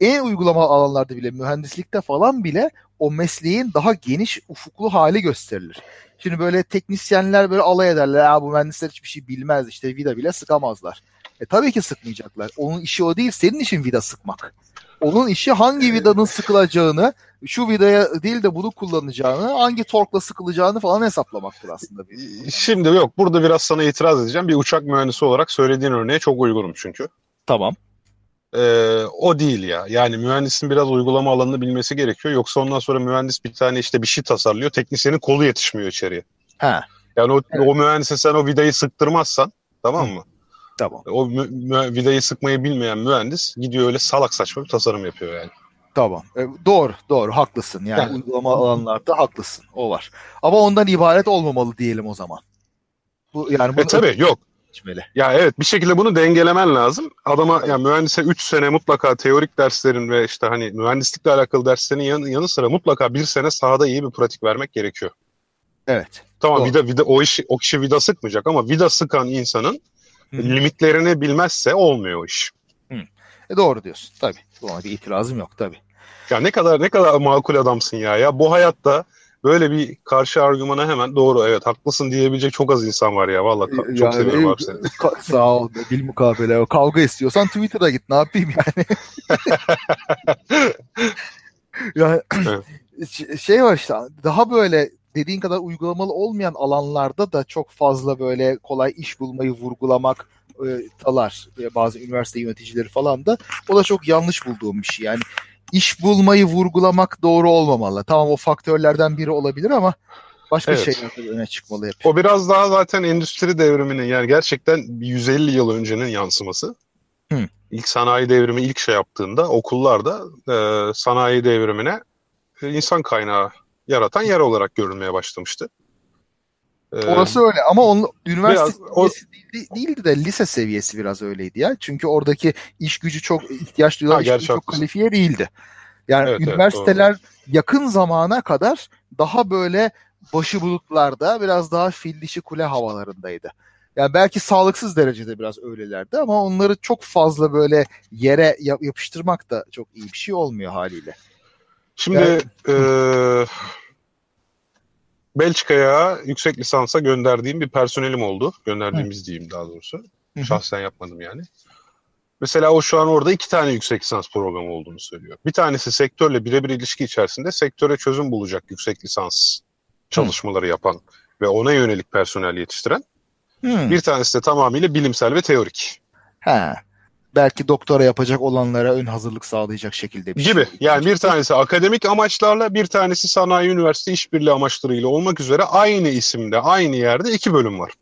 A: en uygulama alanlarda bile mühendislikte falan bile o mesleğin daha geniş ufuklu hali gösterilir. Şimdi böyle teknisyenler böyle alay ederler. Ya bu mühendisler hiçbir şey bilmez işte vida bile sıkamazlar. E tabii ki sıkmayacaklar. Onun işi o değil. Senin işin vida sıkmak. Onun işi hangi vidanın sıkılacağını, şu vidaya değil de bunu kullanacağını, hangi torkla sıkılacağını falan hesaplamaktır aslında.
B: Şimdi yok. Burada biraz sana itiraz edeceğim. Bir uçak mühendisi olarak söylediğin örneğe çok uygunum çünkü.
A: Tamam.
B: Ee, o değil ya. Yani mühendisin biraz uygulama alanını bilmesi gerekiyor. Yoksa ondan sonra mühendis bir tane işte bir şey tasarlıyor. Teknisyenin kolu yetişmiyor içeriye.
A: Ha.
B: Yani o, evet. o mühendise sen o vidayı sıktırmazsan tamam mı?
A: Tamam.
B: O mü, mü, vidayı sıkmayı bilmeyen mühendis gidiyor öyle salak saçma bir tasarım yapıyor yani.
A: Tamam. E, doğru, doğru. Haklısın. Yani, yani uygulama alanlarda haklısın. O var. Ama ondan ibaret olmamalı diyelim o zaman.
B: Bu yani bunu e, tabii yok geçmeli. Ya evet bir şekilde bunu dengelemen lazım. Adama ya yani mühendise 3 sene mutlaka teorik derslerin ve işte hani mühendislikle alakalı derslerin yanı, yanı sıra mutlaka bir sene sahada iyi bir pratik vermek gerekiyor.
A: Evet.
B: Tamam vida, vida, o, iş, o kişi vida sıkmayacak ama vida sıkan insanın Hı. limitlerini bilmezse olmuyor o iş.
A: Hı. E doğru diyorsun tabii. Buna bir itirazım yok tabii.
B: Ya ne kadar ne kadar makul adamsın ya. Ya bu hayatta böyle bir karşı argümana hemen doğru evet haklısın diyebilecek çok az insan var ya. Valla çok yani, seviyorum abi seni.
A: Ka- sağ ol. Bil mukabele. Kavga istiyorsan Twitter'a git. Ne yapayım yani? yani şey var işte daha böyle dediğin kadar uygulamalı olmayan alanlarda da çok fazla böyle kolay iş bulmayı vurgulamak e, talar e, bazı üniversite yöneticileri falan da o da çok yanlış bulduğum bir şey. Yani iş bulmayı vurgulamak doğru olmamalı. Tamam o faktörlerden biri olabilir ama başka evet. şeyler öne çıkmalı hep.
B: O biraz daha zaten endüstri devriminin yani gerçekten 150 yıl öncenin yansıması. Hı. İlk sanayi devrimi ilk şey yaptığında okullarda e, sanayi devrimine e, insan kaynağı yaratan yer olarak görülmeye başlamıştı.
A: Ee, Orası öyle ama onun üniversite biraz, o... değildi de lise seviyesi biraz öyleydi ya. Çünkü oradaki iş gücü çok ihtiyaç duyulan iş gücü çok kalifiye değildi. Yani evet, üniversiteler evet, yakın zamana kadar daha böyle başı bulutlarda biraz daha fil dişi kule havalarındaydı. Yani belki sağlıksız derecede biraz öylelerdi ama onları çok fazla böyle yere yapıştırmak da çok iyi bir şey olmuyor haliyle.
B: Şimdi yani, e, Belçika'ya yüksek lisansa gönderdiğim bir personelim oldu. Gönderdiğimiz Hı. diyeyim daha doğrusu. Hı-hı. Şahsen yapmadım yani. Mesela o şu an orada iki tane yüksek lisans programı olduğunu söylüyor. Bir tanesi sektörle birebir ilişki içerisinde sektöre çözüm bulacak yüksek lisans çalışmaları Hı. yapan ve ona yönelik personel yetiştiren. Hı. Bir tanesi de tamamıyla bilimsel ve teorik.
A: Ha belki doktora yapacak olanlara ön hazırlık sağlayacak şekilde
B: bir gibi. şey. Yani bir tanesi akademik amaçlarla, bir tanesi sanayi üniversite işbirliği amaçlarıyla olmak üzere aynı isimde, aynı yerde iki bölüm var.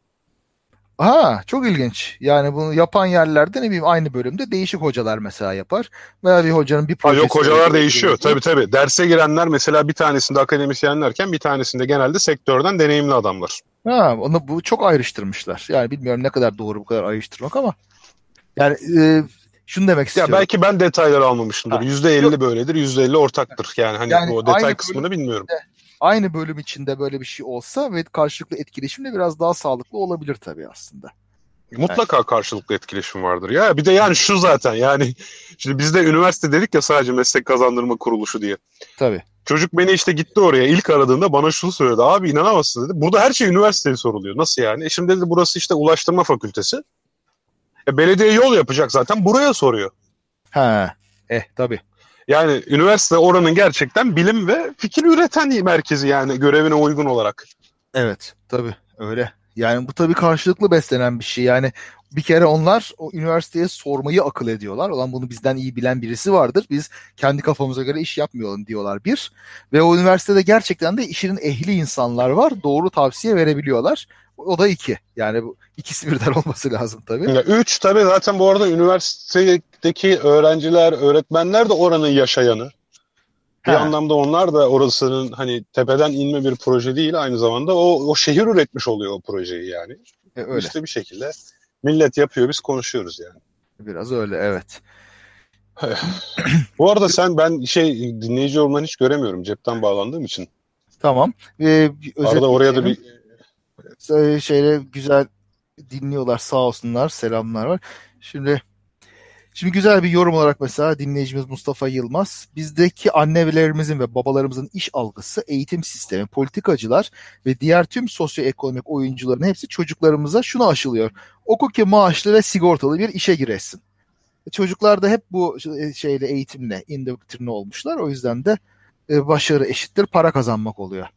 A: Ha çok ilginç. Yani bunu yapan yerlerde ne bileyim aynı bölümde değişik hocalar mesela yapar. Veya bir hocanın bir projesi.
B: Ha, yok hocalar değişiyor. Tabii tabii. Derse girenler mesela bir tanesinde akademisyenlerken bir tanesinde genelde sektörden deneyimli adamlar.
A: Ha, onu bu çok ayrıştırmışlar. Yani bilmiyorum ne kadar doğru bu kadar ayrıştırmak ama yani e, şunu demek istiyorum.
B: Ya belki ben detayları almamışımdır. Yüzde elli böyledir, yüzde elli ortaktır. Yani hani yani o detay kısmını bilmiyorum.
A: Aynı bölüm içinde böyle bir şey olsa ve karşılıklı etkileşim de biraz daha sağlıklı olabilir tabii aslında.
B: Mutlaka karşılıklı etkileşim vardır. Ya bir de yani şu zaten yani şimdi biz de üniversite dedik ya sadece meslek kazandırma kuruluşu diye.
A: Tabii.
B: Çocuk beni işte gitti oraya ilk aradığında bana şunu söyledi. Abi inanamazsın dedi. Burada her şey üniversiteye soruluyor. Nasıl yani? E şimdi dedi burası işte ulaştırma fakültesi. E belediye yol yapacak zaten buraya soruyor.
A: Ha. Eh tabii.
B: Yani üniversite oranın gerçekten bilim ve fikir üreten merkezi yani görevine uygun olarak.
A: Evet tabii öyle. Yani bu tabii karşılıklı beslenen bir şey. Yani bir kere onlar o üniversiteye sormayı akıl ediyorlar. Olan bunu bizden iyi bilen birisi vardır. Biz kendi kafamıza göre iş yapmayalım diyorlar bir. Ve o üniversitede gerçekten de işinin ehli insanlar var. Doğru tavsiye verebiliyorlar. O da iki. Yani bu ikisi birden olması lazım tabii.
B: Ya üç tabii zaten bu arada üniversitedeki öğrenciler, öğretmenler de oranın yaşayanı. Bir
A: Ha.
B: anlamda onlar da orasının hani tepeden inme bir proje değil aynı zamanda o, o şehir üretmiş oluyor o projeyi yani.
A: E, öyle.
B: İşte bir şekilde millet yapıyor biz konuşuyoruz yani.
A: Biraz öyle evet.
B: Bu arada sen ben şey dinleyici olmanı hiç göremiyorum cepten bağlandığım için.
A: Tamam. Ee,
B: Arada oraya da bir
A: Ee, şeyle güzel dinliyorlar sağ olsunlar selamlar var. Şimdi şimdi güzel bir yorum olarak mesela dinleyicimiz Mustafa Yılmaz bizdeki annelerimizin ve babalarımızın iş algısı, eğitim sistemi, politikacılar ve diğer tüm sosyoekonomik oyuncuların hepsi çocuklarımıza şunu aşılıyor. Oku ki maaşlı ve sigortalı bir işe giresin. Çocuklar da hep bu şeyle eğitimle indoktrine olmuşlar. O yüzden de e, başarı eşittir para kazanmak oluyor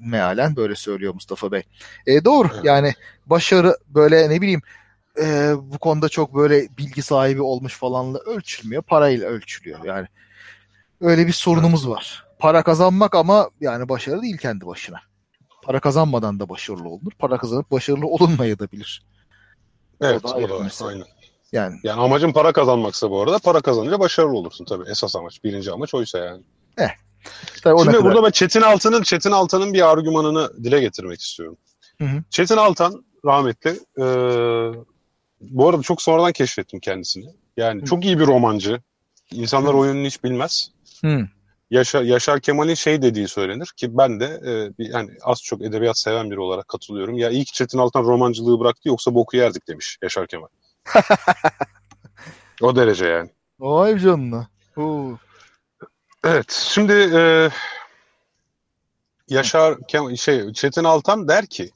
A: mealen böyle söylüyor Mustafa Bey. E, doğru yani başarı böyle ne bileyim e, bu konuda çok böyle bilgi sahibi olmuş falanla ölçülmüyor. Parayla ölçülüyor yani. Öyle bir sorunumuz var. Para kazanmak ama yani başarı değil kendi başına. Para kazanmadan da başarılı olunur. Para kazanıp başarılı olunmayabilir.
B: evet
A: o da
B: o da var. Aynen.
A: Yani
B: Yani amacın para kazanmaksa bu arada para kazanınca başarılı olursun tabii. Esas amaç birinci amaç oysa yani.
A: tabii o ne
B: Şimdi
A: kadar-
B: burada ben Çetin Altan'ın Çetin Altan'ın bir argümanını dile getirmek istiyorum.
A: Hı hı.
B: Çetin Altan rahmetli e, bu arada çok sonradan keşfettim kendisini. Yani
A: Hı.
B: çok iyi bir romancı. İnsanlar
A: Hı.
B: oyununu hiç bilmez.
A: Hı.
B: Yaşar, Yaşar Kemal'in şey dediği söylenir ki ben de e, bir, hani az çok edebiyat seven biri olarak katılıyorum. Ya ilk Çetin Altan romancılığı bıraktı yoksa boku yerdik demiş Yaşar Kemal. o derece yani.
A: Vay canına. Oo.
B: Evet, şimdi e, Yaşar Kemal, şey Çetin Altan der ki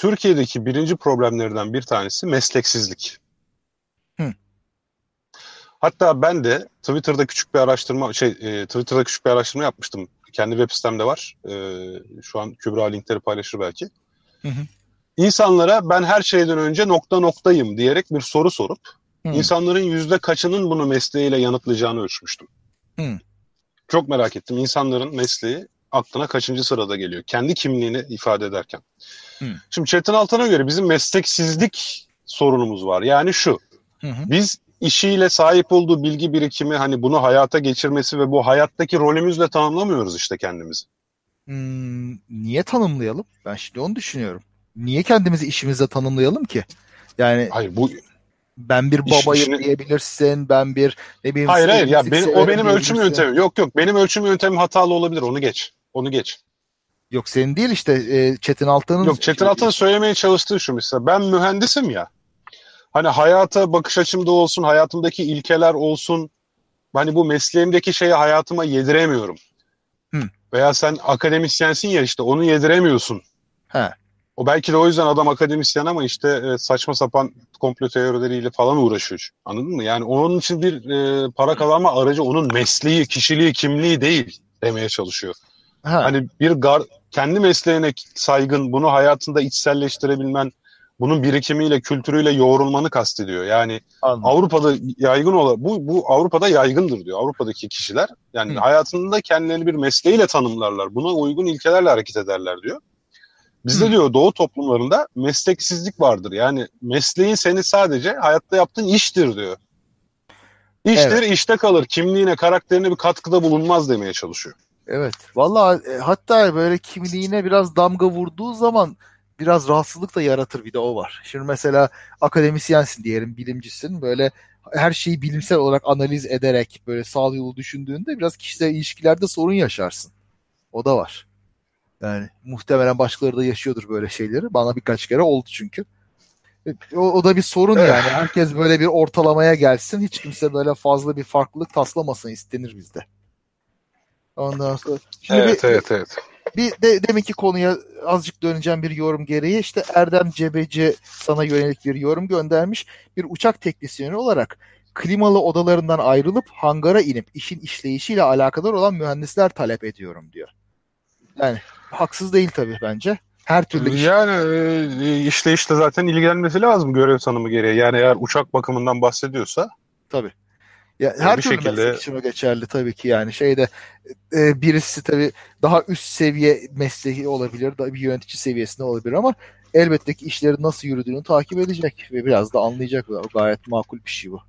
B: Türkiye'deki birinci problemlerden bir tanesi mesleksizlik.
A: Hı.
B: Hatta ben de Twitter'da küçük bir araştırma şey e, Twitter'da küçük bir araştırma yapmıştım. Kendi web sitemde var. E, şu an Kübra linkleri paylaşır belki.
A: Hı hı.
B: İnsanlara ben her şeyden önce nokta noktayım diyerek bir soru sorup
A: Hı.
B: insanların yüzde kaçının bunu mesleğiyle yanıtlayacağını ölçmüştüm.
A: Hı.
B: Çok merak ettim. İnsanların mesleği aklına kaçıncı sırada geliyor? Kendi kimliğini ifade ederken.
A: Hı.
B: Şimdi Çetin Altan'a göre bizim mesleksizlik sorunumuz var. Yani şu,
A: Hı hı.
B: biz işiyle sahip olduğu bilgi birikimi hani bunu hayata geçirmesi ve bu hayattaki rolümüzle tanımlamıyoruz işte kendimizi.
A: Hmm, niye tanımlayalım? Ben şimdi onu düşünüyorum. Niye kendimizi işimizde tanımlayalım ki? Yani
B: Hayır bu
A: ben bir babayım
B: işini-
A: diyebilirsin, ben bir ne bileyim
B: hayır hayır ya benim, o benim ölçüm yöntemim. Yok yok benim ölçüm yöntemim hatalı olabilir. Onu geç. Onu geç.
A: Yok senin değil işte e, Çetin Altan'ın
B: Yok Çetin Altan'ın söylemeye çalıştığı şu mesela. Ben mühendisim ya. Hani hayata bakış açımda olsun, hayatımdaki ilkeler olsun. Hani bu mesleğimdeki şeyi hayatıma yediremiyorum.
A: Hı.
B: Veya sen akademisyensin ya işte onu yediremiyorsun.
A: He.
B: O belki de o yüzden adam akademisyen ama işte e, saçma sapan komplo teorileriyle falan uğraşıyor. Anladın mı? Yani onun için bir e, para kazanma aracı onun mesleği, kişiliği, kimliği değil demeye çalışıyor.
A: Ha.
B: Hani bir gar, kendi mesleğine saygın, bunu hayatında içselleştirebilmen, bunun birikimiyle, kültürüyle yoğrulmanı kastediyor. Yani
A: anladım.
B: Avrupa'da yaygın olan, bu, bu Avrupa'da yaygındır diyor. Avrupa'daki kişiler yani
A: Hı.
B: hayatında kendilerini bir mesleğiyle tanımlarlar. Buna uygun ilkelerle hareket ederler diyor. Bizde
A: Hı.
B: diyor doğu toplumlarında mesleksizlik vardır. Yani mesleğin seni sadece hayatta yaptığın iştir diyor. İştir,
A: Evet.
B: işte kalır. Kimliğine, karakterine bir katkıda bulunmaz demeye çalışıyor.
A: Evet. Vallahi e, hatta böyle kimliğine biraz damga vurduğu zaman biraz rahatsızlık da yaratır bir de o var. Şimdi mesela akademisyensin diyelim, bilimcisin. Böyle her şeyi bilimsel olarak analiz ederek böyle sağ yolu düşündüğünde biraz kişisel ilişkilerde sorun yaşarsın. O da var. Yani muhtemelen başkaları da yaşıyordur böyle şeyleri. Bana birkaç kere oldu çünkü. O, o da bir sorun yani. Herkes böyle bir ortalamaya gelsin. Hiç kimse böyle fazla bir farklılık taslamasın istenir bizde. Ondan sonra şimdi
B: Evet
A: bir,
B: evet evet.
A: bir de deminki konuya azıcık döneceğim bir yorum gereği işte Erdem Cebeci sana yönelik bir yorum göndermiş. Bir uçak teknisyeni olarak klimalı odalarından ayrılıp hangara inip işin işleyişiyle alakadar olan mühendisler talep ediyorum diyor. Yani haksız değil tabii bence. Her türlü iş
B: Yani e, işte zaten ilgilenmesi lazım görev tanımı gereği. Yani eğer uçak bakımından bahsediyorsa
A: Tabii. Ya her
B: bir
A: türlü
B: şekilde-
A: meslek için geçerli tabii ki yani şeyde e, birisi tabii daha üst seviye mesleği olabilir, da bir yönetici seviyesinde olabilir ama elbette ki işlerin nasıl yürüdüğünü takip edecek ve biraz da anlayacak. O Gayet makul bir şey bu.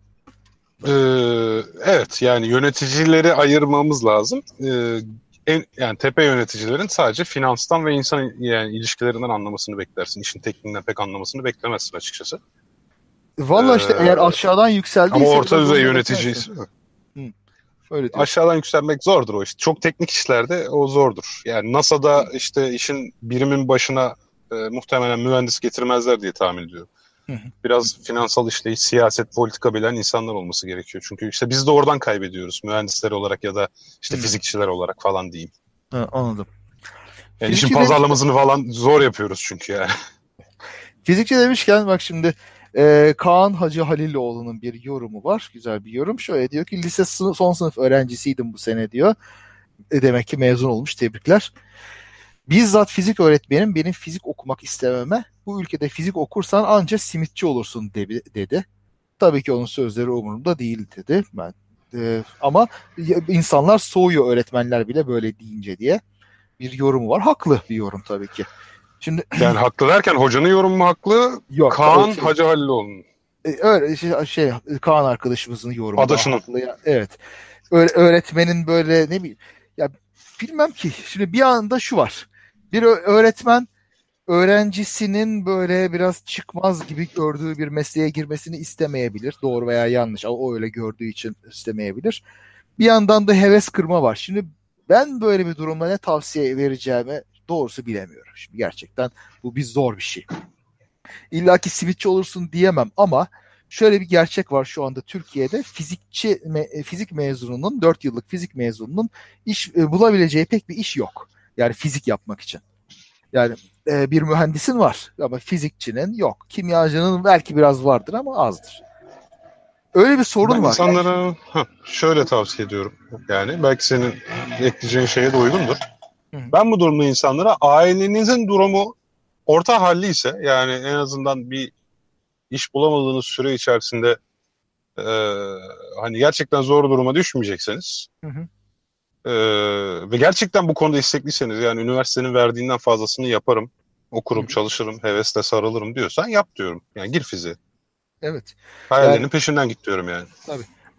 B: e, evet yani yöneticileri ayırmamız lazım. E, en, yani tepe yöneticilerin sadece finanstan ve insan yani ilişkilerinden anlamasını beklersin. İşin tekniğinden pek anlamasını beklemezsin açıkçası.
A: Vallahi işte
B: Ee,
A: eğer aşağıdan yükseldiyse
B: Ama orta düzey yöneticiyse.
A: Öyle
B: aşağıdan yükselmek zordur o işte. Çok teknik işlerde o zordur. Yani NASA'da işte işin birimin başına e, muhtemelen mühendis getirmezler diye tahmin ediyorum.
A: Hı hı.
B: Biraz finansal işleyiş, siyaset, politika bilen insanlar olması gerekiyor. Çünkü işte biz de oradan kaybediyoruz. Mühendisler olarak ya da işte
A: Hı.
B: fizikçiler olarak falan diyeyim.
A: Ha, anladım.
B: Yani işin pazarlamasını falan zor yapıyoruz çünkü yani.
A: Fizikçi demişken bak şimdi e, Kaan Hacı Haliloğlu'nun bir yorumu var. Güzel bir yorum. Şöyle diyor ki lise sı- son sınıf öğrencisiydim bu sene diyor. E, demek ki mezun olmuş. Tebrikler. Bizzat fizik öğretmenim benim fizik okumak istememe bu ülkede fizik okursan anca simitçi olursun dedi. dedi. Tabii ki onun sözleri umurumda değil dedi. Ben e, ama insanlar soğuyor öğretmenler bile böyle deyince diye bir yorumu var. Haklı bir yorum tabii ki. Şimdi
B: Yani haklı derken hocanın yorumu mu haklı?
A: yok.
B: Kaan
A: o
B: Hacı Haliloğlu'nun.
A: e, öyle şey, şey Kaan arkadaşımızın yorumu.
B: Adaşının.
A: haklı ya. Evet. Öyle, öğretmenin böyle ne bileyim ya bilmem ki. Şimdi bir anda şu var. Bir öğretmen öğrencisinin böyle biraz çıkmaz gibi gördüğü bir mesleğe girmesini istemeyebilir. Doğru veya yanlış. O öyle gördüğü için istemeyebilir. Bir yandan da heves kırma var. Şimdi ben böyle bir durumda ne tavsiye vereceğimi doğrusu bilemiyorum. Şimdi gerçekten bu bir zor bir şey. İlla ki simitçi olursun diyemem ama şöyle bir gerçek var şu anda Türkiye'de fizikçi me- fizik mezununun 4 yıllık fizik mezununun iş e, bulabileceği pek bir iş yok. Yani fizik yapmak için. Yani e, bir mühendisin var ama fizikçinin yok. Kimyacının belki biraz vardır ama azdır. Öyle bir sorun
B: Ben
A: var.
B: insanlara Hah, şöyle tavsiye ediyorum. Yani belki senin ekleyeceğin şeye de uygundur. Ben bu durumda insanlara ailenizin durumu orta halli ise yani en azından bir iş bulamadığınız süre içerisinde e, hani gerçekten zor duruma düşmeyecekseniz
A: Hı hı.
B: e, ve gerçekten bu konuda istekliyseniz yani üniversitenin verdiğinden fazlasını yaparım, okurum,
A: Hı hı.
B: çalışırım, hevesle sarılırım diyorsan yap diyorum. Yani gir fiziğe.
A: Evet.
B: Hayallerinin
A: Yani-
B: peşinden git diyorum yani.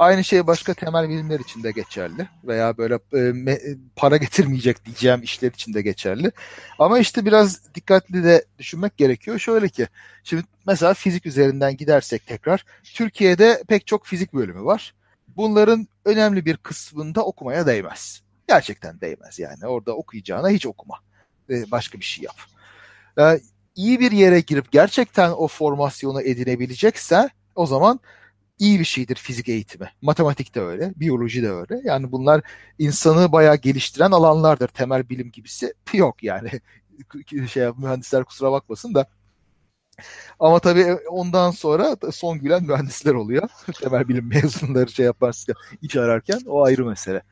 A: Aynı şey başka temel bilimler için de geçerli veya böyle e, para getirmeyecek diyeceğim işler için de geçerli. Ama işte biraz dikkatli de düşünmek gerekiyor. Şöyle ki şimdi mesela fizik üzerinden gidersek tekrar Türkiye'de pek çok fizik bölümü var. Bunların önemli bir kısmında okumaya değmez. Gerçekten değmez yani. Orada okuyacağına hiç okuma. E, Başka bir şey yap. E, iyi bir yere girip gerçekten o formasyonu edinebilecekse o zaman iyi bir şeydir fizik eğitimi. Matematik de öyle, biyoloji de öyle. Yani bunlar insanı bayağı geliştiren alanlardır. Temel bilim gibisi yok yani. şey mühendisler kusura bakmasın da. Ama tabii ondan sonra son gülen mühendisler oluyor. Temel bilim mezunları şey yaparsa iş ararken o ayrı mesele.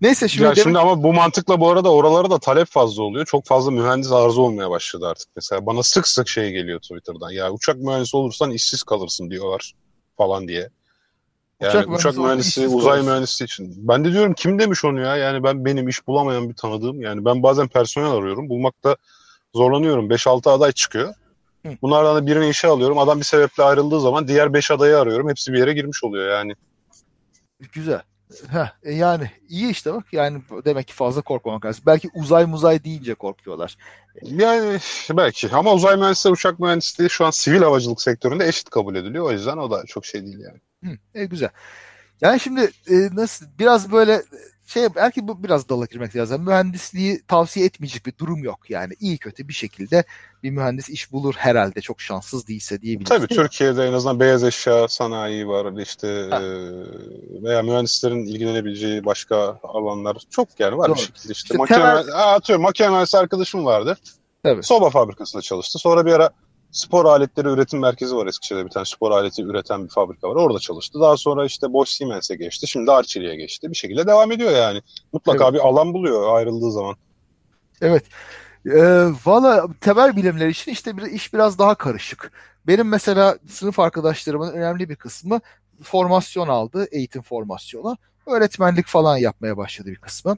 A: Neyse şimdi,
B: Ya şimdi ama bu mantıkla bu arada oralara da talep fazla oluyor. Çok fazla mühendis arzu olmaya başladı artık. Mesela bana sık sık şey geliyor Twitter'dan. Ya uçak mühendisi olursan işsiz kalırsın diyorlar falan diye. Yani
A: Uçak
B: uçak,
A: mühendisi
B: uzay
A: kalırsın.
B: mühendisi için. Ben de diyorum kim demiş onu ya? Yani ben benim iş bulamayan bir tanıdığım. Yani ben bazen personel arıyorum. Bulmakta zorlanıyorum. 5-6 aday çıkıyor.
A: Hı.
B: Bunlardan da birini işe alıyorum. Adam bir sebeple ayrıldığı zaman diğer 5 adayı arıyorum. Hepsi bir yere girmiş oluyor yani.
A: Güzel. Heh, yani iyi işte bak yani demek ki fazla korkmamak lazım. Belki uzay muzay deyince korkuyorlar.
B: Yani belki ama uzay mühendisliği, uçak mühendisliği şu an sivil havacılık sektöründe eşit kabul ediliyor. O yüzden o da çok şey değil yani.
A: Hı, e, güzel. Yani şimdi e, nasıl biraz böyle şey belki bu biraz dala girmek lazım. Mühendisliği tavsiye etmeyecek bir durum yok yani. iyi kötü bir şekilde bir mühendis iş bulur herhalde çok şanssız değilse diyebiliriz.
B: Tabii Türkiye'de en azından beyaz eşya sanayi var işte
A: Ha.
B: e, veya mühendislerin ilgilenebileceği başka alanlar çok yer var
A: Doğru.
B: bir şekilde işte,
A: İşte
B: makine,
A: temel-
B: Aa, atıyorum makine mühendisi arkadaşım vardı.
A: Tabii.
B: Soba fabrikasında çalıştı. Sonra bir ara spor aletleri üretim merkezi var Eskişehir'de bir tane spor aleti üreten bir fabrika var. Orada çalıştı. Daha sonra işte Bosch Siemens'e geçti. Şimdi Arçelik'e geçti. Bir şekilde devam ediyor yani. Mutlaka
A: Evet.
B: bir alan buluyor ayrıldığı zaman.
A: Evet. Ee, Valla temel bilimler için işte bir, iş biraz daha karışık. Benim mesela sınıf arkadaşlarımın önemli bir kısmı formasyon aldı, eğitim formasyonu. Öğretmenlik falan yapmaya başladı bir kısmı.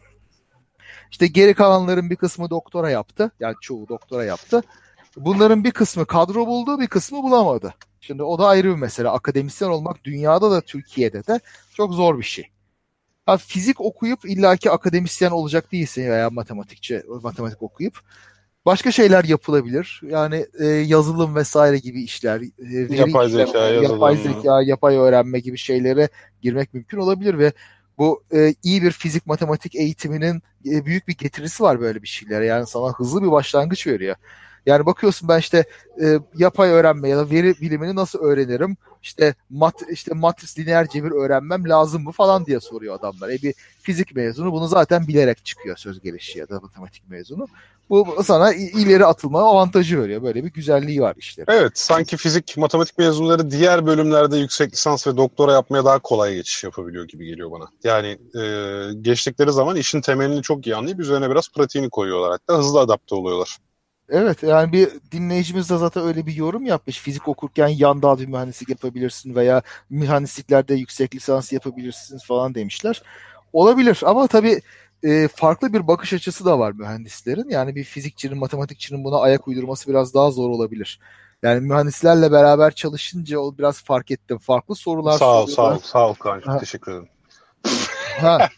A: İşte geri kalanların bir kısmı doktora yaptı. Yani çoğu doktora yaptı. Bunların bir kısmı kadro buldu, bir kısmı bulamadı. Şimdi o da ayrı bir mesele. Akademisyen olmak dünyada da Türkiye'de de çok zor bir şey. Ha, fizik okuyup illaki akademisyen olacak değilsin veya matematikçi matematik okuyup başka şeyler yapılabilir. Yani e, yazılım vesaire gibi işler, e, veri
B: Yapay
A: işleme,
B: zeka,
A: yapay zeka, yapay öğrenme gibi şeylere girmek mümkün olabilir ve bu e, iyi bir fizik matematik eğitiminin e, büyük bir getirisi var böyle bir şeylere. Yani sana hızlı bir başlangıç veriyor. Yani bakıyorsun ben işte e, yapay öğrenme ya da veri bilimini nasıl öğrenirim? İşte mat işte matris lineer cebir öğrenmem lazım mı falan diye soruyor adamlar. E bir fizik mezunu bunu zaten bilerek çıkıyor söz gelişi ya da matematik mezunu. Bu sana ileri atılma avantajı veriyor. Böyle bir güzelliği var işlerin.
B: Evet, sanki fizik, matematik mezunları diğer bölümlerde yüksek lisans ve doktora yapmaya daha kolay geçiş yapabiliyor gibi geliyor bana. Yani e, geçtikleri zaman işin temelini çok iyi anlayıp üzerine biraz pratiğini koyuyorlar hatta hızlı adapte oluyorlar.
A: Evet yani bir dinleyicimiz de zaten öyle bir yorum yapmış. Fizik okurken yan dal bir mühendislik yapabilirsin veya mühendisliklerde yüksek lisans yapabilirsiniz falan demişler. Olabilir ama tabii e, farklı bir bakış açısı da var mühendislerin. Yani bir fizikçinin, matematikçinin buna ayak uydurması biraz daha zor olabilir. Yani mühendislerle beraber çalışınca o biraz fark ettim. Farklı sorular
B: Sağ ol, sağ
A: soruyorlar.
B: ol, sağ ol Kaan'cığım. Teşekkür ederim.
A: Ha.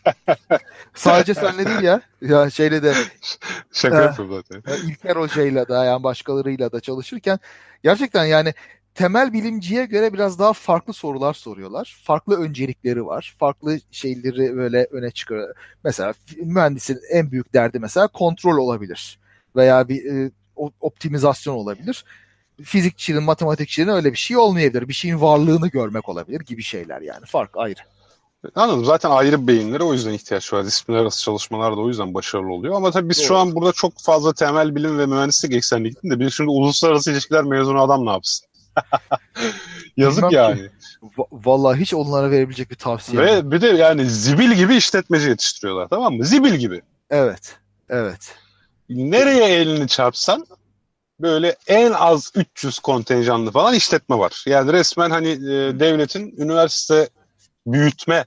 A: Sadece senle değil ya. Ya şeyle de
B: Şaka
A: Ha.
B: yapıyorum zaten.
A: İlker Hoca'yla da yani başkalarıyla da çalışırken gerçekten yani temel bilimciye göre biraz daha farklı sorular soruyorlar. Farklı öncelikleri var. Farklı şeyleri böyle öne çıkıyor. Mesela mühendisin en büyük derdi mesela kontrol olabilir. Veya bir e, optimizasyon olabilir. Fizikçinin, matematikçinin öyle bir şey olmayabilir. Bir şeyin varlığını görmek olabilir gibi şeyler yani. Fark ayrı.
B: Anladım. Zaten ayrı beyinlere o yüzden ihtiyaç var. Disiplinler arası çalışmalar da o yüzden başarılı oluyor. Ama tabii biz şu
A: Doğru.
B: an burada çok fazla temel bilim ve mühendislik eksenli gittin de bir şimdi uluslararası ilişkiler mezunu adam ne yapsın? Yazık
A: Bilmem ki.
B: yani.
A: Va- Vallahi hiç onlara verebilecek bir tavsiye.
B: Ve bir de yani zibil gibi işletmeci yetiştiriyorlar tamam mı? Zibil gibi.
A: Evet. Evet.
B: Nereye elini çarpsan böyle en az 300 kontenjanlı falan işletme var. Yani resmen hani e, devletin üniversite büyütme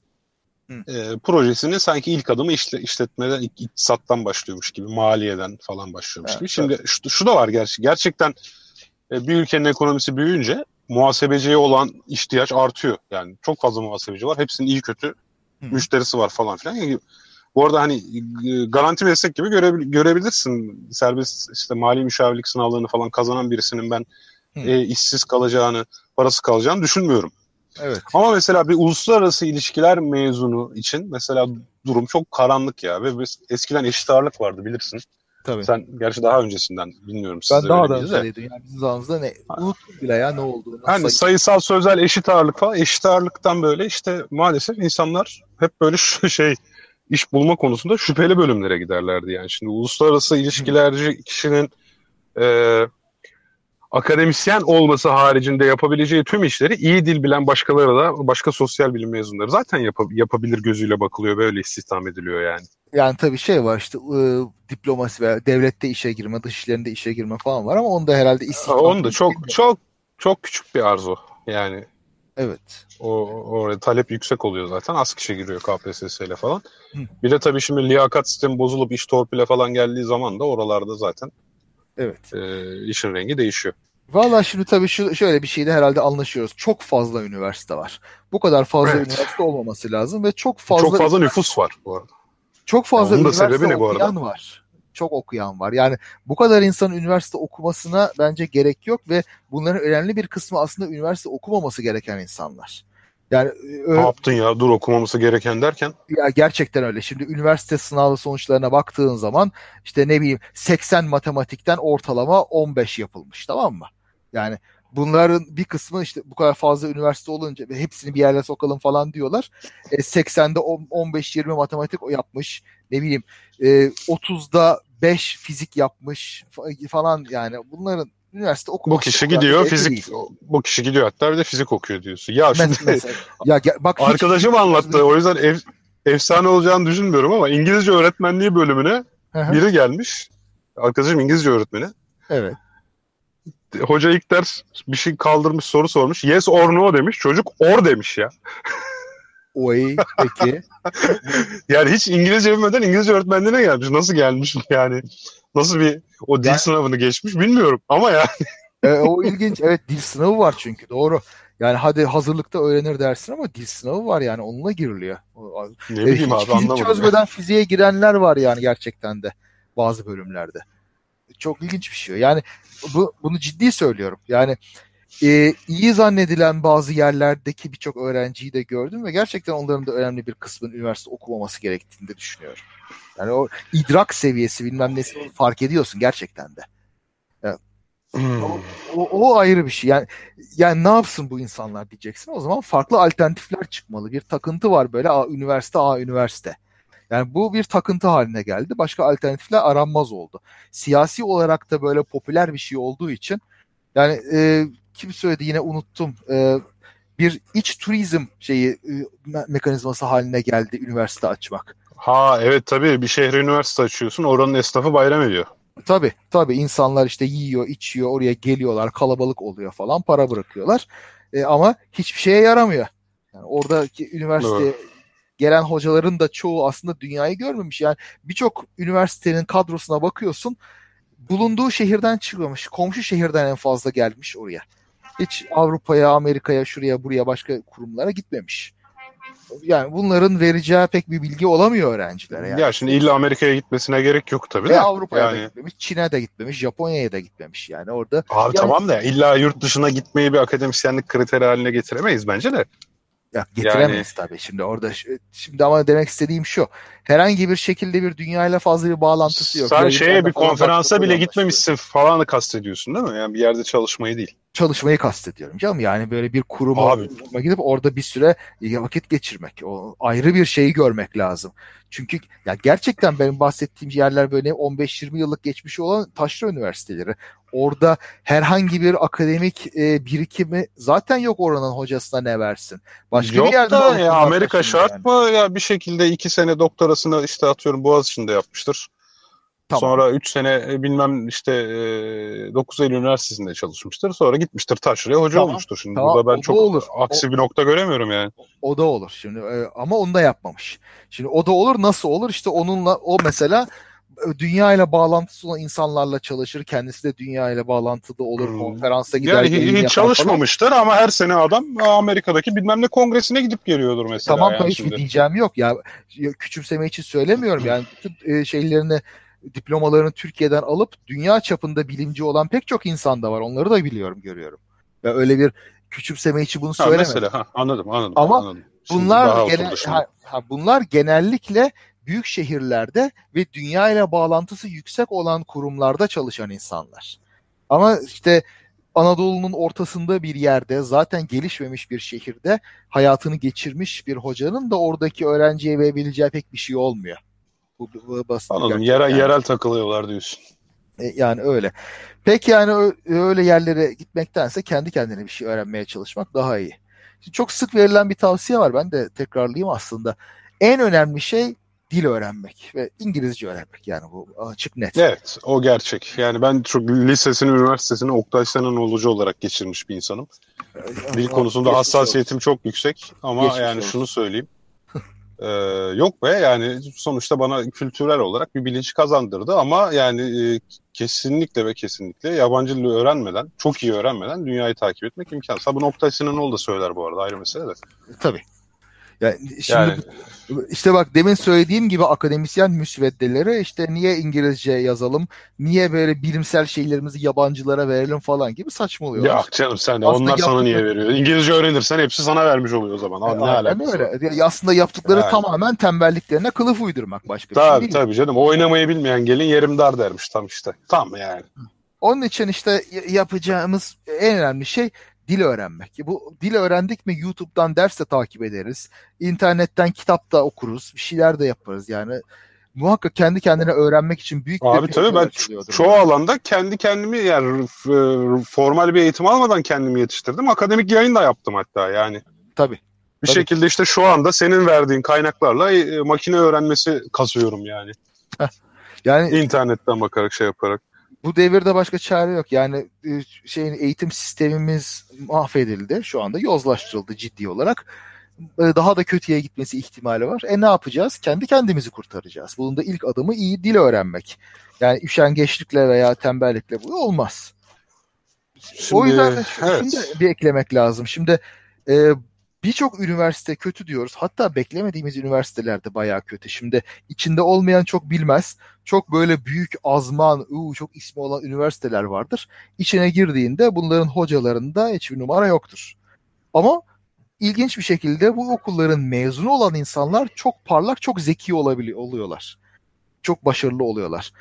B: e, projesinin sanki ilk adımı işle, işletmeden, ik- iktisattan başlıyormuş gibi, maliyeden falan başlıyormuş
A: Evet,
B: gibi. Şimdi şu, şu da var gerçi. Gerçekten e, bir ülkenin ekonomisi büyüyünce muhasebeciye olan ihtiyaç artıyor. Yani çok fazla muhasebeci var. Hepsinin iyi kötü
A: Hı.
B: müşterisi var falan filan. Yani bu arada hani e, garanti meslek gibi görebil- görebilirsin. Serbest işte mali müşavirlik sınavlarını falan kazanan birisinin ben
A: Hı.
B: e, işsiz kalacağını, parası kalacağını düşünmüyorum.
A: Evet.
B: Ama mesela bir uluslararası ilişkiler mezunu için mesela durum çok karanlık ya ve biz, eskiden eşit ağırlık vardı bilirsin.
A: Tabii.
B: Sen gerçi daha öncesinden bilmiyorum
A: Ben daha da önceliydim. Yani bizim zamanımızda ne? Unuttum bile ya ne olduğunu.
B: Hani
A: Sayı-
B: sayısal sözel eşit ağırlık falan eşit ağırlıktan böyle işte maalesef insanlar hep böyle şu şey iş bulma konusunda şüpheli bölümlere giderlerdi yani. Şimdi uluslararası ilişkilerci kişinin e, akademisyen olması haricinde yapabileceği tüm işleri iyi dil bilen başkaları da başka sosyal bilim mezunları zaten yapa- yapabilir gözüyle bakılıyor böyle istihdam ediliyor yani.
A: Yani tabii şey var işte e, diplomasi veya devlette işe girme, dış işlerinde işe girme falan var ama onu da herhalde istihdam.
B: Onun da çok çok çok küçük bir arzu yani.
A: Evet.
B: O oraya talep yüksek oluyor zaten. Az kişi giriyor KPSS ile falan.
A: Hı.
B: Bir de tabii şimdi liyakat sistemi bozulup iş torpile falan geldiği zaman da oralarda zaten
A: Evet.
B: e, işin rengi değişiyor.
A: Vallahi şimdi tabii şu şöyle bir şeyde herhalde anlaşıyoruz. Çok fazla üniversite var. Bu kadar fazla
B: Evet.
A: üniversite olmaması lazım ve çok fazla
B: Çok fazla nüfus var bu arada.
A: çok fazla
B: Ya onun da
A: üniversite
B: sebebi ne bu arada?
A: okuyan var. Çok okuyan var. Yani bu kadar insanın üniversite okumasına bence gerek yok ve bunların önemli bir kısmı aslında üniversite okumaması gereken insanlar. Yani
B: ne yaptın ya dur okumaması gereken derken?
A: Ya gerçekten öyle. Şimdi üniversite sınavı sonuçlarına baktığın zaman işte ne bileyim 80 matematikten ortalama 15 yapılmış tamam mı? Yani bunların bir kısmı işte bu kadar fazla üniversite olunca ve hepsini bir yerlere sokalım falan diyorlar. E, 80'de 15-20 matematik yapmış. Ne bileyim e, 30'da 5 fizik yapmış falan yani bunların üniversite okumak.
B: Bu kişi gidiyor fizik değil. bu kişi gidiyor hatta bir de fizik okuyor diyorsun. Ya şimdi mesela,
A: ya bak
B: arkadaşım anlattı. O yüzden ev, efsane olacağını düşünmüyorum ama İngilizce öğretmenliği bölümüne Hı-hı. biri gelmiş. Arkadaşım İngilizce öğretmeni.
A: Evet.
B: Hoca ilk ders bir şey kaldırmış soru sormuş. Yes or no demiş. Çocuk or demiş ya.
A: Oy peki.
B: yani hiç İngilizce bilmeden İngilizce öğretmenliğine gelmiş. Nasıl gelmiş yani? Nasıl bir o dil yani, sınavını geçmiş bilmiyorum ama yani.
A: e, o ilginç. Evet dil sınavı var çünkü doğru. Yani hadi hazırlıkta öğrenir dersin ama dil sınavı var yani onunla giriliyor.
B: Ne e, bileyim abi
A: fizik çözmeden ya. fiziğe girenler var yani gerçekten de bazı bölümlerde. Çok ilginç bir şey. Yani bu, bunu ciddi söylüyorum. Yani e, iyi zannedilen bazı yerlerdeki birçok öğrenciyi de gördüm ve gerçekten onların da önemli bir kısmının üniversite okumaması gerektiğini de düşünüyorum. Yani o idrak seviyesi bilmem nesi fark ediyorsun gerçekten de. Yani, hmm. o, o, o ayrı bir şey. Yani yani ne yapsın bu insanlar diyeceksin. O zaman farklı alternatifler çıkmalı. Bir takıntı var böyle A üniversite A üniversite. Yani bu bir takıntı haline geldi. Başka alternatifler aranmaz oldu. Siyasi olarak da böyle popüler bir şey olduğu için yani e, kim söyledi yine unuttum. E, bir iç turizm şeyi e, mekanizması haline geldi üniversite açmak.
B: Ha evet tabii bir şehre üniversite açıyorsun oranın esnafı bayram ediyor.
A: Tabii tabii insanlar işte yiyor içiyor oraya geliyorlar kalabalık oluyor falan para bırakıyorlar. E, ama hiçbir şeye yaramıyor. Yani oradaki üniversite gelen hocaların da çoğu aslında dünyayı görmemiş. Yani birçok üniversitenin kadrosuna bakıyorsun bulunduğu şehirden çıkmamış. Komşu şehirden en fazla gelmiş oraya. Hiç Avrupa'ya, Amerika'ya, şuraya, buraya başka kurumlara gitmemiş yani bunların vereceği pek bir bilgi olamıyor öğrencilere. Yani.
B: Ya şimdi illa Amerika'ya gitmesine gerek yok tabii de.
A: Avrupa'ya
B: yani...
A: da gitmemiş, Çin'e de gitmemiş, Japonya'ya da gitmemiş yani orada.
B: Abi
A: yani...
B: tamam da illa yurt dışına gitmeyi bir akademisyenlik kriteri haline getiremeyiz bence de.
A: Ya getiremeyiz yani... tabii. Şimdi orada şimdi ama demek istediğim şu. Herhangi bir şekilde bir dünyayla fazla bir bağlantısı yok.
B: Sen şeye bir konferansa bile gitmemişsin falanı kastediyorsun değil mi? Yani bir yerde çalışmayı değil
A: çalışmayı kastediyorum canım. Yani böyle bir kuruma, Abi. gidip orada bir süre vakit geçirmek. O ayrı bir şeyi görmek lazım. Çünkü ya gerçekten benim bahsettiğim yerler böyle 15-20 yıllık geçmişi olan taşra üniversiteleri. Orada herhangi bir akademik e, birikimi zaten yok oranın hocasına ne versin.
B: Başka yok bir yerde da ya Amerika şart yani. mı ya bir şekilde iki sene doktorasını işte atıyorum Boğaziçi'nde yapmıştır. Tamam. Sonra 3 sene e, bilmem işte e, 9 Eylül Üniversitesi'nde çalışmıştır. Sonra gitmiştir Taşra'ya hoca tamam. olmuştur. Şimdi tamam. burada ben o çok olur. aksi o, bir nokta göremiyorum yani.
A: O da olur şimdi e, ama onu da yapmamış. Şimdi o da olur nasıl olur işte onunla o mesela e, dünya ile bağlantısı olan insanlarla çalışır. Kendisi de dünya ile bağlantılı olur. Hmm. Konferansa gider.
B: Yani hiç çalışmamıştır falan. ama her sene adam Amerika'daki bilmem ne kongresine gidip geliyordur mesela.
A: Tamam
B: yani
A: hiçbir diyeceğim yok. Ya küçümseme için söylemiyorum. Yani bütün şeylerini diplomalarını Türkiye'den alıp dünya çapında bilimci olan pek çok insan da var. Onları da biliyorum, görüyorum. Ve öyle bir küçümseme için bunu söylemedim. Mesela,
B: ha, anladım, anladım.
A: Ama
B: anladım.
A: bunlar genel, ha, ha, bunlar genellikle büyük şehirlerde ve dünya ile bağlantısı yüksek olan kurumlarda çalışan insanlar. Ama işte Anadolu'nun ortasında bir yerde zaten gelişmemiş bir şehirde hayatını geçirmiş bir hocanın da oradaki öğrenciye verebileceği pek bir şey olmuyor.
B: Bu, bu basit. Anladım. Yerel, yani. yerel takılıyorlar diyorsun.
A: E, yani öyle. Peki yani öyle yerlere gitmektense kendi kendine bir şey öğrenmeye çalışmak daha iyi. Şimdi çok sık verilen bir tavsiye var. Ben de tekrarlayayım aslında. En önemli şey dil öğrenmek ve İngilizce öğrenmek yani bu açık net.
B: Evet o gerçek. Yani ben çok lisesini, üniversitesini Oktay Senanoğlu'cu olarak geçirmiş bir insanım. Dil konusunda hassasiyetim çok yüksek ama Geçmiş yani olsun. şunu söyleyeyim. Ee, yok be yani sonuçta bana kültürel olarak bir bilinç kazandırdı ama yani e, kesinlikle ve kesinlikle yabancı dili öğrenmeden, çok iyi öğrenmeden dünyayı takip etmek imkansız. Bu Oktay Sinanoğlu da söyler bu arada ayrı mesele de.
A: Tabii. Yani şimdi
B: Yani
A: işte bak demin söylediğim gibi akademisyen müsveddeleri işte niye İngilizce yazalım, niye böyle bilimsel şeylerimizi yabancılara verelim falan gibi saçmalıyorlar.
B: yok canım sen de
A: Aslında
B: onlar sana niye veriyor? İngilizce öğrenirsen hepsi sana vermiş oluyor o zaman. Abi, ne
A: Aynen
B: alakası var?
A: öyle. Yani aslında yaptıkları
B: Yani.
A: tamamen tembelliklerine kılıf uydurmak başka bir şey
B: Tabii
A: değil.
B: tabii canım. Oynamayı bilmeyen gelin yerim dar dermiş tam işte. Tam yani.
A: Onun için işte yapacağımız en önemli şey dil öğrenmek. Bu dil öğrendik mi YouTube'dan ders de takip ederiz. İnternetten kitap da okuruz. Bir şeyler de yaparız yani. Muhakkak kendi kendine öğrenmek için büyük
B: Abi
A: bir
B: tabii ben ço- çoğu alanda kendi kendimi yani f- formal bir eğitim almadan kendimi yetiştirdim. Akademik yayın da yaptım hatta yani.
A: Tabii.
B: Bir
A: Tabii.
B: şekilde işte şu anda senin verdiğin kaynaklarla e, makine öğrenmesi kasıyorum yani.
A: Yani
B: İnternetten bakarak şey yaparak.
A: Bu devirde başka çare yok. Yani e, şeyin eğitim sistemimiz mahvedildi. Şu anda yozlaştırıldı ciddi olarak. E, Daha da kötüye gitmesi ihtimali var. E ne yapacağız? Kendi kendimizi kurtaracağız. Bunun da ilk adımı iyi dil öğrenmek. Yani üşengeçlikle veya tembellikle bu olmaz. o yüzden
B: evet.
A: şunu da bir eklemek lazım. Şimdi e, birçok üniversite kötü diyoruz. Hatta beklemediğimiz üniversiteler de bayağı kötü. Şimdi içinde olmayan çok bilmez. Çok böyle büyük azman, uu, çok ismi olan üniversiteler vardır. İçine girdiğinde bunların hocalarında hiçbir numara yoktur. Ama ilginç bir şekilde bu okulların mezunu olan insanlar çok parlak, çok zeki olabiliyor oluyorlar. Çok başarılı oluyorlar.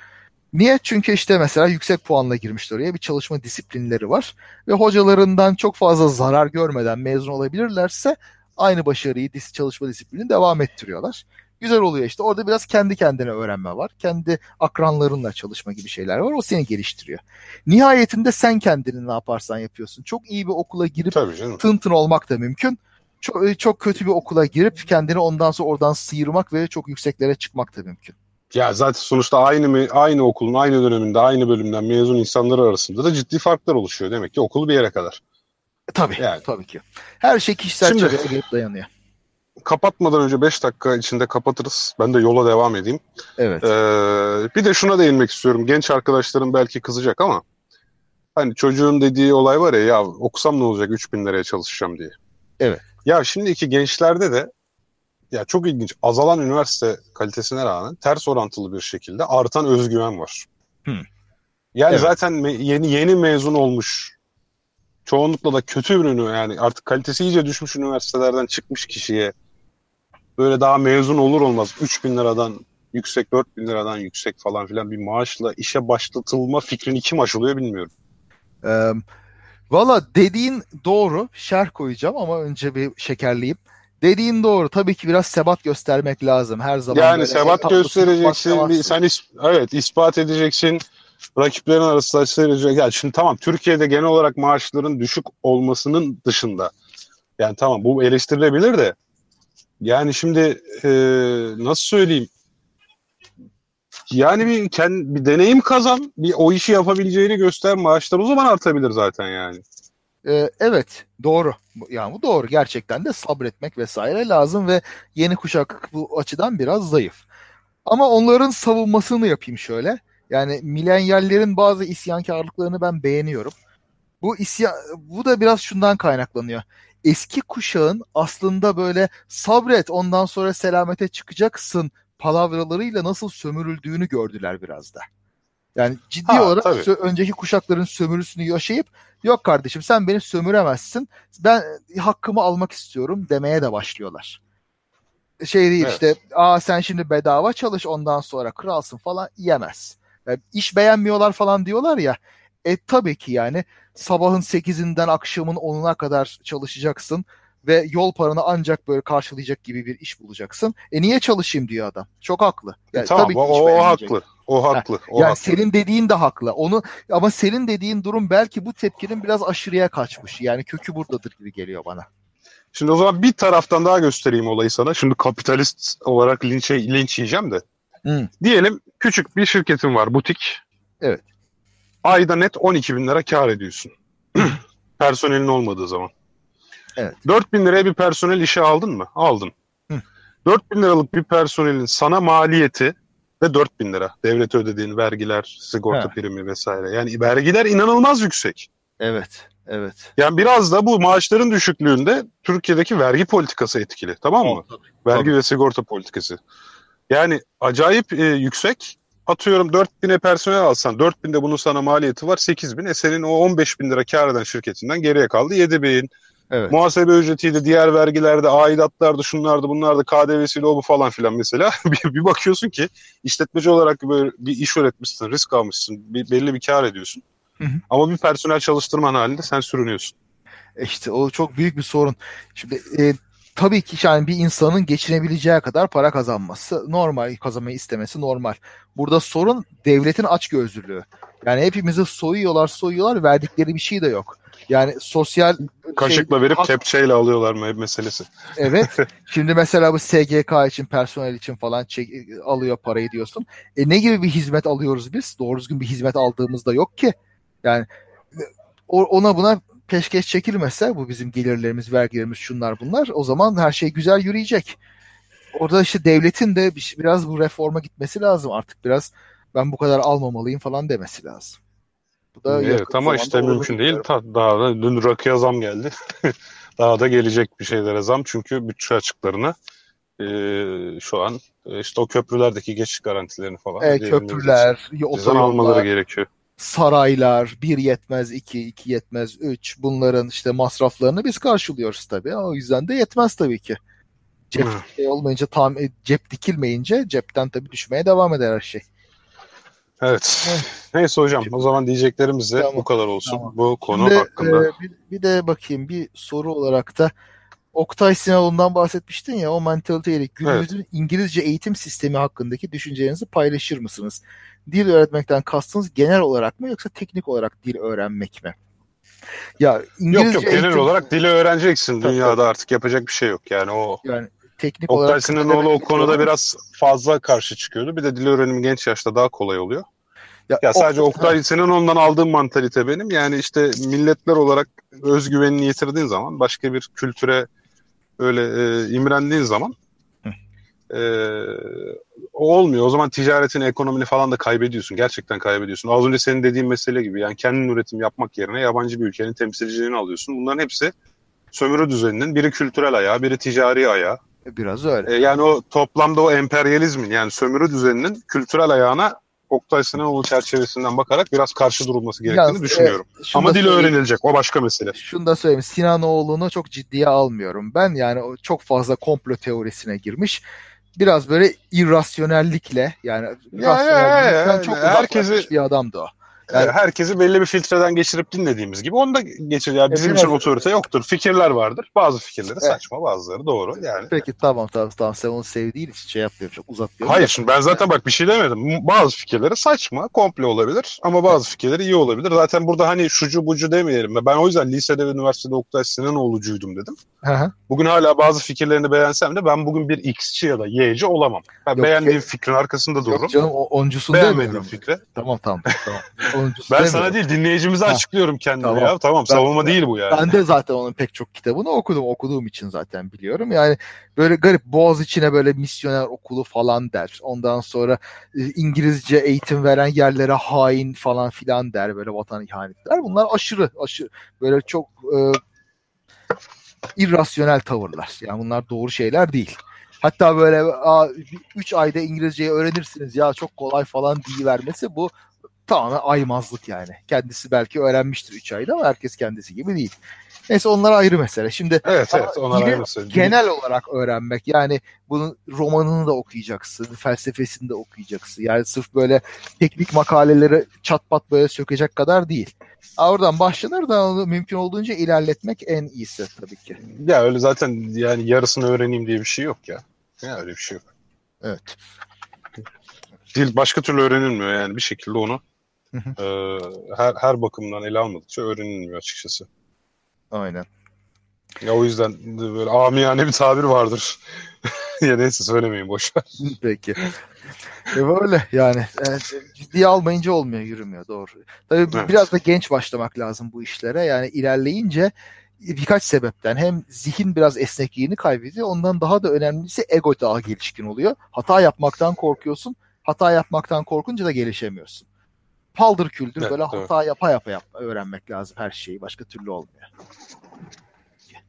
A: Niye? Çünkü işte mesela yüksek puanla girmişler oraya bir çalışma disiplinleri var ve hocalarından çok fazla zarar görmeden mezun olabilirlerse aynı başarıyı çalışma disiplini devam ettiriyorlar. Güzel oluyor işte. Orada biraz kendi kendine öğrenme var. Kendi akranlarınla çalışma gibi şeyler var. O seni geliştiriyor. Nihayetinde sen kendini ne yaparsan yapıyorsun. Çok iyi bir okula girip tın tın olmak da mümkün. Çok, çok kötü bir okula girip kendini ondan sonra oradan sıyırmak ve çok yükseklere çıkmak da mümkün.
B: Ya zaten sonuçta aynı mı aynı okulun aynı döneminde aynı bölümden mezun insanlar arasında da ciddi farklar oluşuyor demek ki okul bir yere kadar.
A: E, tabii,
B: Yani.
A: tabii ki. Her şey kişisel
B: Şimdi-
A: çabaya gelip dayanıyor.
B: Kapatmadan önce 5 dakika içinde kapatırız. Ben de yola devam edeyim.
A: Evet.
B: Ee, bir de şuna değinmek istiyorum. Genç arkadaşlarım belki kızacak ama hani çocuğun dediği olay var ya ya okusam ne olacak 3000 liraya çalışacağım diye.
A: Evet.
B: Ya şimdiki gençlerde de ya çok ilginç azalan üniversite kalitesine rağmen ters orantılı bir şekilde artan özgüven var.
A: Hı.
B: Yani
A: Evet.
B: zaten yeni yeni mezun olmuş çoğunlukla da kötü bir ünü yani artık kalitesi iyice düşmüş üniversitelerden çıkmış kişiye böyle daha mezun olur olmaz 3000 liradan yüksek 4000 liradan yüksek falan filan bir maaşla işe başlatılma fikrini kim aşılıyor bilmiyorum.
A: Ee, Valla dediğin doğru. Şerh koyacağım ama önce bir şekerleyeyim. Dediğin doğru. Tabii ki biraz sebat göstermek lazım. Her zaman
B: Yani sebat göstereceksin, bir, sen is- evet ispat edeceksin. Rakiplerin arasında gösterecek. Yani şimdi tamam Türkiye'de genel olarak maaşların düşük olmasının dışında. Yani tamam bu eleştirilebilir de. Yani şimdi e, nasıl söyleyeyim? Yani bir, kend, bir deneyim kazan, bir o işi yapabileceğini göster, maaşlar o zaman artabilir zaten yani.
A: Ee, evet doğru. Yani bu doğru. Gerçekten de sabretmek vesaire lazım ve yeni kuşak bu açıdan biraz zayıf. Ama onların savunmasını yapayım şöyle. Yani milenyallerin bazı isyankarlıklarını ben beğeniyorum. Bu isyan, bu da biraz şundan kaynaklanıyor. Eski kuşağın aslında böyle sabret ondan sonra selamete çıkacaksın palavralarıyla nasıl sömürüldüğünü gördüler biraz da. Yani ciddi
B: Ha,
A: olarak
B: tabii.
A: önceki kuşakların sömürüsünü yaşayıp yok kardeşim sen beni sömüremezsin ben hakkımı almak istiyorum demeye de başlıyorlar. Şey değil
B: Evet.
A: işte aa sen şimdi bedava çalış ondan sonra kralsın falan yemez. Yani iş beğenmiyorlar falan diyorlar ya. E tabii ki yani sabahın 8'inden akşamın 10'una kadar çalışacaksın ve yol paranı ancak böyle karşılayacak gibi bir iş bulacaksın. E niye çalışayım diyor adam. Çok haklı. Yani
B: tamam
A: tabii ki
B: o, o haklı. O haklı. O
A: yani
B: haklı.
A: senin dediğin de haklı. Onu ama senin dediğin durum belki bu tepkinin biraz aşırıya kaçmış. Yani kökü buradadır gibi geliyor bana.
B: Şimdi o zaman bir taraftan daha göstereyim olayı sana. Şimdi kapitalist olarak linç, linç yiyeceğim de.
A: Hı.
B: Diyelim küçük bir şirketin var, butik.
A: Evet.
B: Ayda net 12 bin lira kar ediyorsun. Personelin olmadığı zaman.
A: Evet.
B: 4 bin liraya bir personel işe aldın mı? Aldın.
A: Hı.
B: 4 bin liralık bir personelin sana maliyeti ve 4 bin lira. Devlete ödediğin vergiler, sigorta
A: He.
B: primi vesaire. Yani vergiler inanılmaz yüksek.
A: Evet. Evet.
B: Yani biraz da bu maaşların düşüklüğünde Türkiye'deki vergi politikası etkili. Tamam mı?
A: Tabii.
B: Vergi
A: Tabii.
B: ve sigorta politikası. Yani acayip e, yüksek. Atıyorum 4000'e personel alsan 4000'de bunun sana maliyeti var 8000. E senin o 15 bin lira kar eden şirketinden geriye kaldı 7000.
A: Evet.
B: Muhasebe ücretiydi, diğer vergilerde, aidatlardı, şunlardı, bunlardı, KDV'siydi, o bu falan filan mesela. bir, bir bakıyorsun ki işletmeci olarak böyle bir iş üretmişsin, risk almışsın, bir, belli bir kar ediyorsun.
A: Hı hı.
B: Ama bir personel çalıştırman halinde sen sürünüyorsun.
A: E İşte o çok büyük bir sorun. Şimdi e, tabii ki yani bir insanın geçinebileceği kadar para kazanması normal, kazanmayı istemesi normal. Burada sorun devletin açgözlülüğü. Yani hepimizi soyuyorlar, soyuyorlar, verdikleri bir şey de yok. Yani sosyal
B: Kaşıkla
A: şey,
B: verip
A: hak-
B: kepçeyle alıyorlar mı meselesi.
A: Evet. Şimdi mesela bu SGK için, personel için falan çek, alıyor parayı diyorsun. E ne gibi bir hizmet alıyoruz biz? Doğru düzgün bir hizmet aldığımızda yok ki. Yani ona buna peşkeş çekilmese bu bizim gelirlerimiz, vergilerimiz, şunlar bunlar o zaman her şey güzel yürüyecek. Orada işte devletin de bir- biraz bu reforma gitmesi lazım artık biraz ben bu kadar almamalıyım falan demesi lazım. Bu da
B: Evet ama işte mümkün değil. Ta- Daha da dün rakıya zam geldi. Daha da gelecek bir şeylere zam. Çünkü bütçe açıklarını e, şu an e, işte o köprülerdeki geçiş garantilerini falan
A: E, köprüler,
B: bizden
A: otoyollar,
B: almaları gerekiyor.
A: saraylar, bir yetmez iki, iki yetmez üç bunların işte masraflarını biz karşılıyoruz tabii. O yüzden de yetmez tabii ki. Cep şey olmayınca tam e, cep dikilmeyince cepten tabii düşmeye devam eder her şey.
B: Evet.
A: Evet.
B: Neyse hocam o zaman diyeceklerimiz de
A: Tamam,
B: bu kadar olsun.
A: tamam.
B: Bu konu
A: Şimdi,
B: hakkında.
A: e, bir, bir de bakayım bir soru olarak da Oktay Sinaloğlu'ndan bahsetmiştin ya o mentaliteyle günümüzün İngilizce eğitim sistemi hakkındaki düşüncelerinizi paylaşır mısınız? Dil öğretmekten kastınız genel olarak mı yoksa teknik olarak dil öğrenmek mi? Ya İngilizce
B: Yok yok genel
A: eğitim-
B: olarak dili öğreneceksin.
A: Tabii,
B: Dünyada artık yapacak bir şey yok. Yani o
A: yani teknik
B: Oktay
A: olarak
B: Sinanoğlu o konuda biraz fazla karşı çıkıyordu. Bir de dil öğrenimi genç yaşta daha kolay oluyor. Ya sadece Oktay Sinanoğlu'ndan aldığım mantalite benim. Yani işte milletler olarak özgüvenini yitirdiğin zaman başka bir kültüre öyle e, imrendiğin zaman e, olmuyor. O zaman ticaretini, ekonomini falan da kaybediyorsun. Gerçekten kaybediyorsun. Az önce senin dediğin mesele gibi. Yani kendin üretim yapmak yerine yabancı bir ülkenin temsilciliğini alıyorsun. Bunların hepsi sömürü düzeninin biri kültürel ayağı, biri ticari ayağı.
A: Biraz öyle.
B: E, yani o toplamda o emperyalizmin yani sömürü düzeninin kültürel ayağına Oktay Sinanoğlu çerçevesinden bakarak biraz karşı durulması gerektiğini
A: Yalnız,
B: düşünüyorum.
A: e,
B: Ama dil öğrenilecek. O başka mesele.
A: Şunu da söyleyeyim. Sinanoğlu'nu çok ciddiye almıyorum. Ben yani o çok fazla komplo teorisine girmiş. Biraz böyle irrasyonellikle yani
B: Ya, ya, ya,
A: çok
B: herkesi-
A: bir adamdı o. Yani-
B: Yani herkesi belli bir filtreden geçirip dinlediğimiz gibi onu da geçir. Yani bizim için otorite yoktur. Fikirler vardır. Bazı fikirleri
A: Evet.
B: saçma, bazıları doğru. Yani.
A: Peki tamam tamam tamam sen onu sevdiğin için şey yapmıyorum çok uzatmıyorum.
B: Hayır şimdi ben zaten bak bir şey demedim. Bazı fikirleri saçma, komple olabilir ama bazı fikirleri iyi olabilir. Zaten burada hani şucu bucu demeyelim. Ben o yüzden lisede ve üniversitede Oktay Sinanoğlu'cuydum dedim.
A: Hı hı.
B: Bugün hala bazı fikirlerini beğensem de ben bugün bir X'çi ya da Y'ci olamam. Ben
A: Yok,
B: beğendiğim
A: yok.
B: fikrin arkasında dururum.
A: Yok canım o oncusunu
B: Beğenmediğim fikre.
A: Tamam tamam tamam. Oncusu
B: Ben sana değil dinleyicimize
A: Ha.
B: açıklıyorum kendimi
A: Tamam.
B: ya. Tamam
A: Ben-
B: savunma değil bu yani.
A: Ben de zaten onun pek çok kitabını okudum. Okuduğum için zaten biliyorum. Yani böyle garip Boğaz içine böyle misyoner okulu falan der. Ondan sonra e, İngilizce eğitim veren yerlere hain falan filan der. Böyle vatan ihanet der. Bunlar aşırı aşırı böyle çok e, irrasyonel tavırlar. Yani bunlar doğru şeyler değil. Hatta böyle 3 ayda İngilizceyi öğrenirsiniz ya çok kolay falan diye vermesi bu tamamen aymazlık yani. Kendisi belki öğrenmiştir 3 ayda ama herkes kendisi gibi değil. Neyse onlar ayrı mesele. Şimdi
B: Evet evet onlar ayrı
A: genel olarak öğrenmek yani bunun romanını da okuyacaksın, felsefesini de okuyacaksın. Yani sırf böyle teknik makaleleri çat pat böyle sökecek kadar değil. Oradan başlanır da onu mümkün olduğunca ilerletmek en iyisi tabii ki.
B: Ya öyle zaten yani yarısını öğreneyim diye bir şey yok ya. Ya öyle bir şey yok.
A: Evet.
B: Dil başka türlü öğrenilmiyor yani bir şekilde onu. E, her her bakımdan ele almadıkça öğrenilmiyor açıkçası.
A: Aynen.
B: Ya o yüzden de böyle amiyane bir tabir vardır. ya neyse söylemeyin boş ver.
A: Peki. E böyle yani e, ciddiye almayınca olmuyor, yürümüyor doğru. Tabii
B: Evet.
A: biraz da genç başlamak lazım bu işlere. Yani ilerleyince birkaç sebepten hem zihin biraz esnekliğini kaybediyor. Ondan daha da önemlisi ego daha gelişkin oluyor. Hata yapmaktan korkuyorsun. Hata yapmaktan korkunca da gelişemiyorsun. Paldır küldür
B: Evet,
A: böyle
B: evet.
A: hata yapa yapa yap, öğrenmek lazım her şeyi. Başka türlü olmuyor.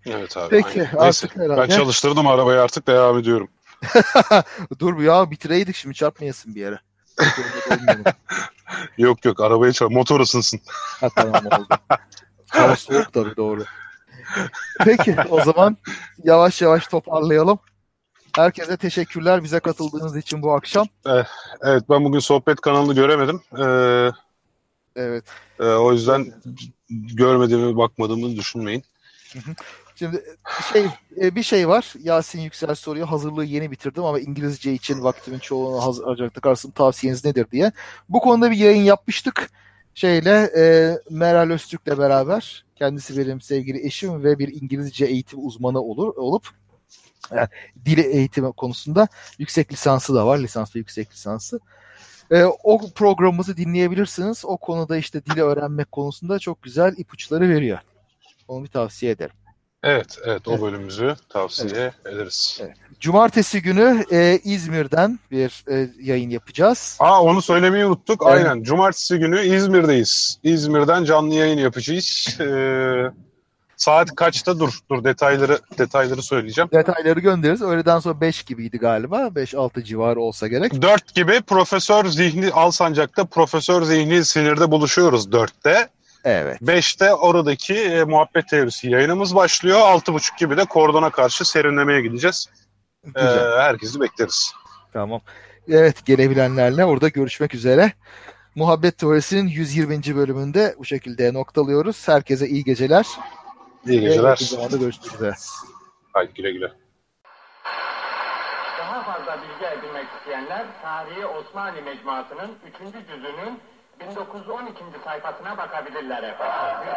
B: Evet abi.
A: Peki,
B: aynen.
A: artık
B: Neyse,
A: herhalde-
B: ben çalıştırdım arabayı artık devam ediyorum.
A: Dur bu ya bitireydik şimdi çarpmayasın bir yere.
B: Yok yok arabaya çal motor ısınsın.
A: ha, tamam oldu. Hava soğuk tabii doğru. Peki o zaman yavaş yavaş toparlayalım. Herkese teşekkürler bize katıldığınız için bu akşam.
B: Evet ben bugün sohbet kanalını göremedim. Ee,
A: Evet.
B: e, o yüzden görmediğimi bakmadığımı düşünmeyin.
A: Şimdi şey e, bir şey var. Yasin Yüksel soruyor. Hazırlığı yeni bitirdim ama İngilizce için vaktimin çoğunu harcamakta kalsın. Tavsiyeniz nedir diye. Bu konuda bir yayın yapmıştık. Şeyle e, Meral Öztürk'le beraber. Kendisi benim sevgili eşim ve bir İngilizce eğitim uzmanı olur olup yani dili eğitimi konusunda yüksek lisansı da var. Lisans ve yüksek lisansı. E, o programımızı dinleyebilirsiniz. O konuda işte dili öğrenmek konusunda çok güzel ipuçları veriyor. Onu bir tavsiye ederim.
B: Evet evet o
A: Evet.
B: bölümümüzü tavsiye ederiz.
A: Evet. Cumartesi günü e, İzmir'den bir e, yayın yapacağız.
B: Aa onu söylemeyi unuttuk.
A: Evet.
B: Aynen. Cumartesi günü İzmir'deyiz. İzmir'den canlı yayın yapacağız. Ee, saat kaçta? Dur, dur detayları detayları söyleyeceğim.
A: Detayları göndeririz. Öğleden sonra 5 gibiydi galiba. 5-6 civarı olsa gerek.
B: 4 gibi Profesör Zihni Alsancak'ta Profesör Zihni Sinir'de buluşuyoruz 4'te.
A: Evet.
B: 5'te oradaki e, muhabbet teorisi yayınımız başlıyor. 6.30 gibi de kordona karşı serinlemeye gideceğiz. Ee,
A: Güzel.
B: herkesi bekleriz.
A: Tamam. Evet gelebilenlerle orada görüşmek üzere. Muhabbet Teorisi'nin 120. bölümünde bu şekilde noktalıyoruz. Herkese iyi geceler.
B: İyi geceler.
A: yakın zamanda görüşmek üzere.
B: Haydi güle güle.
C: Daha fazla bilgi edinmek isteyenler Tarihi Osmanlı Mecmuası'nın 3. cüzünün 1912. sayfasına bakabilirler efendim.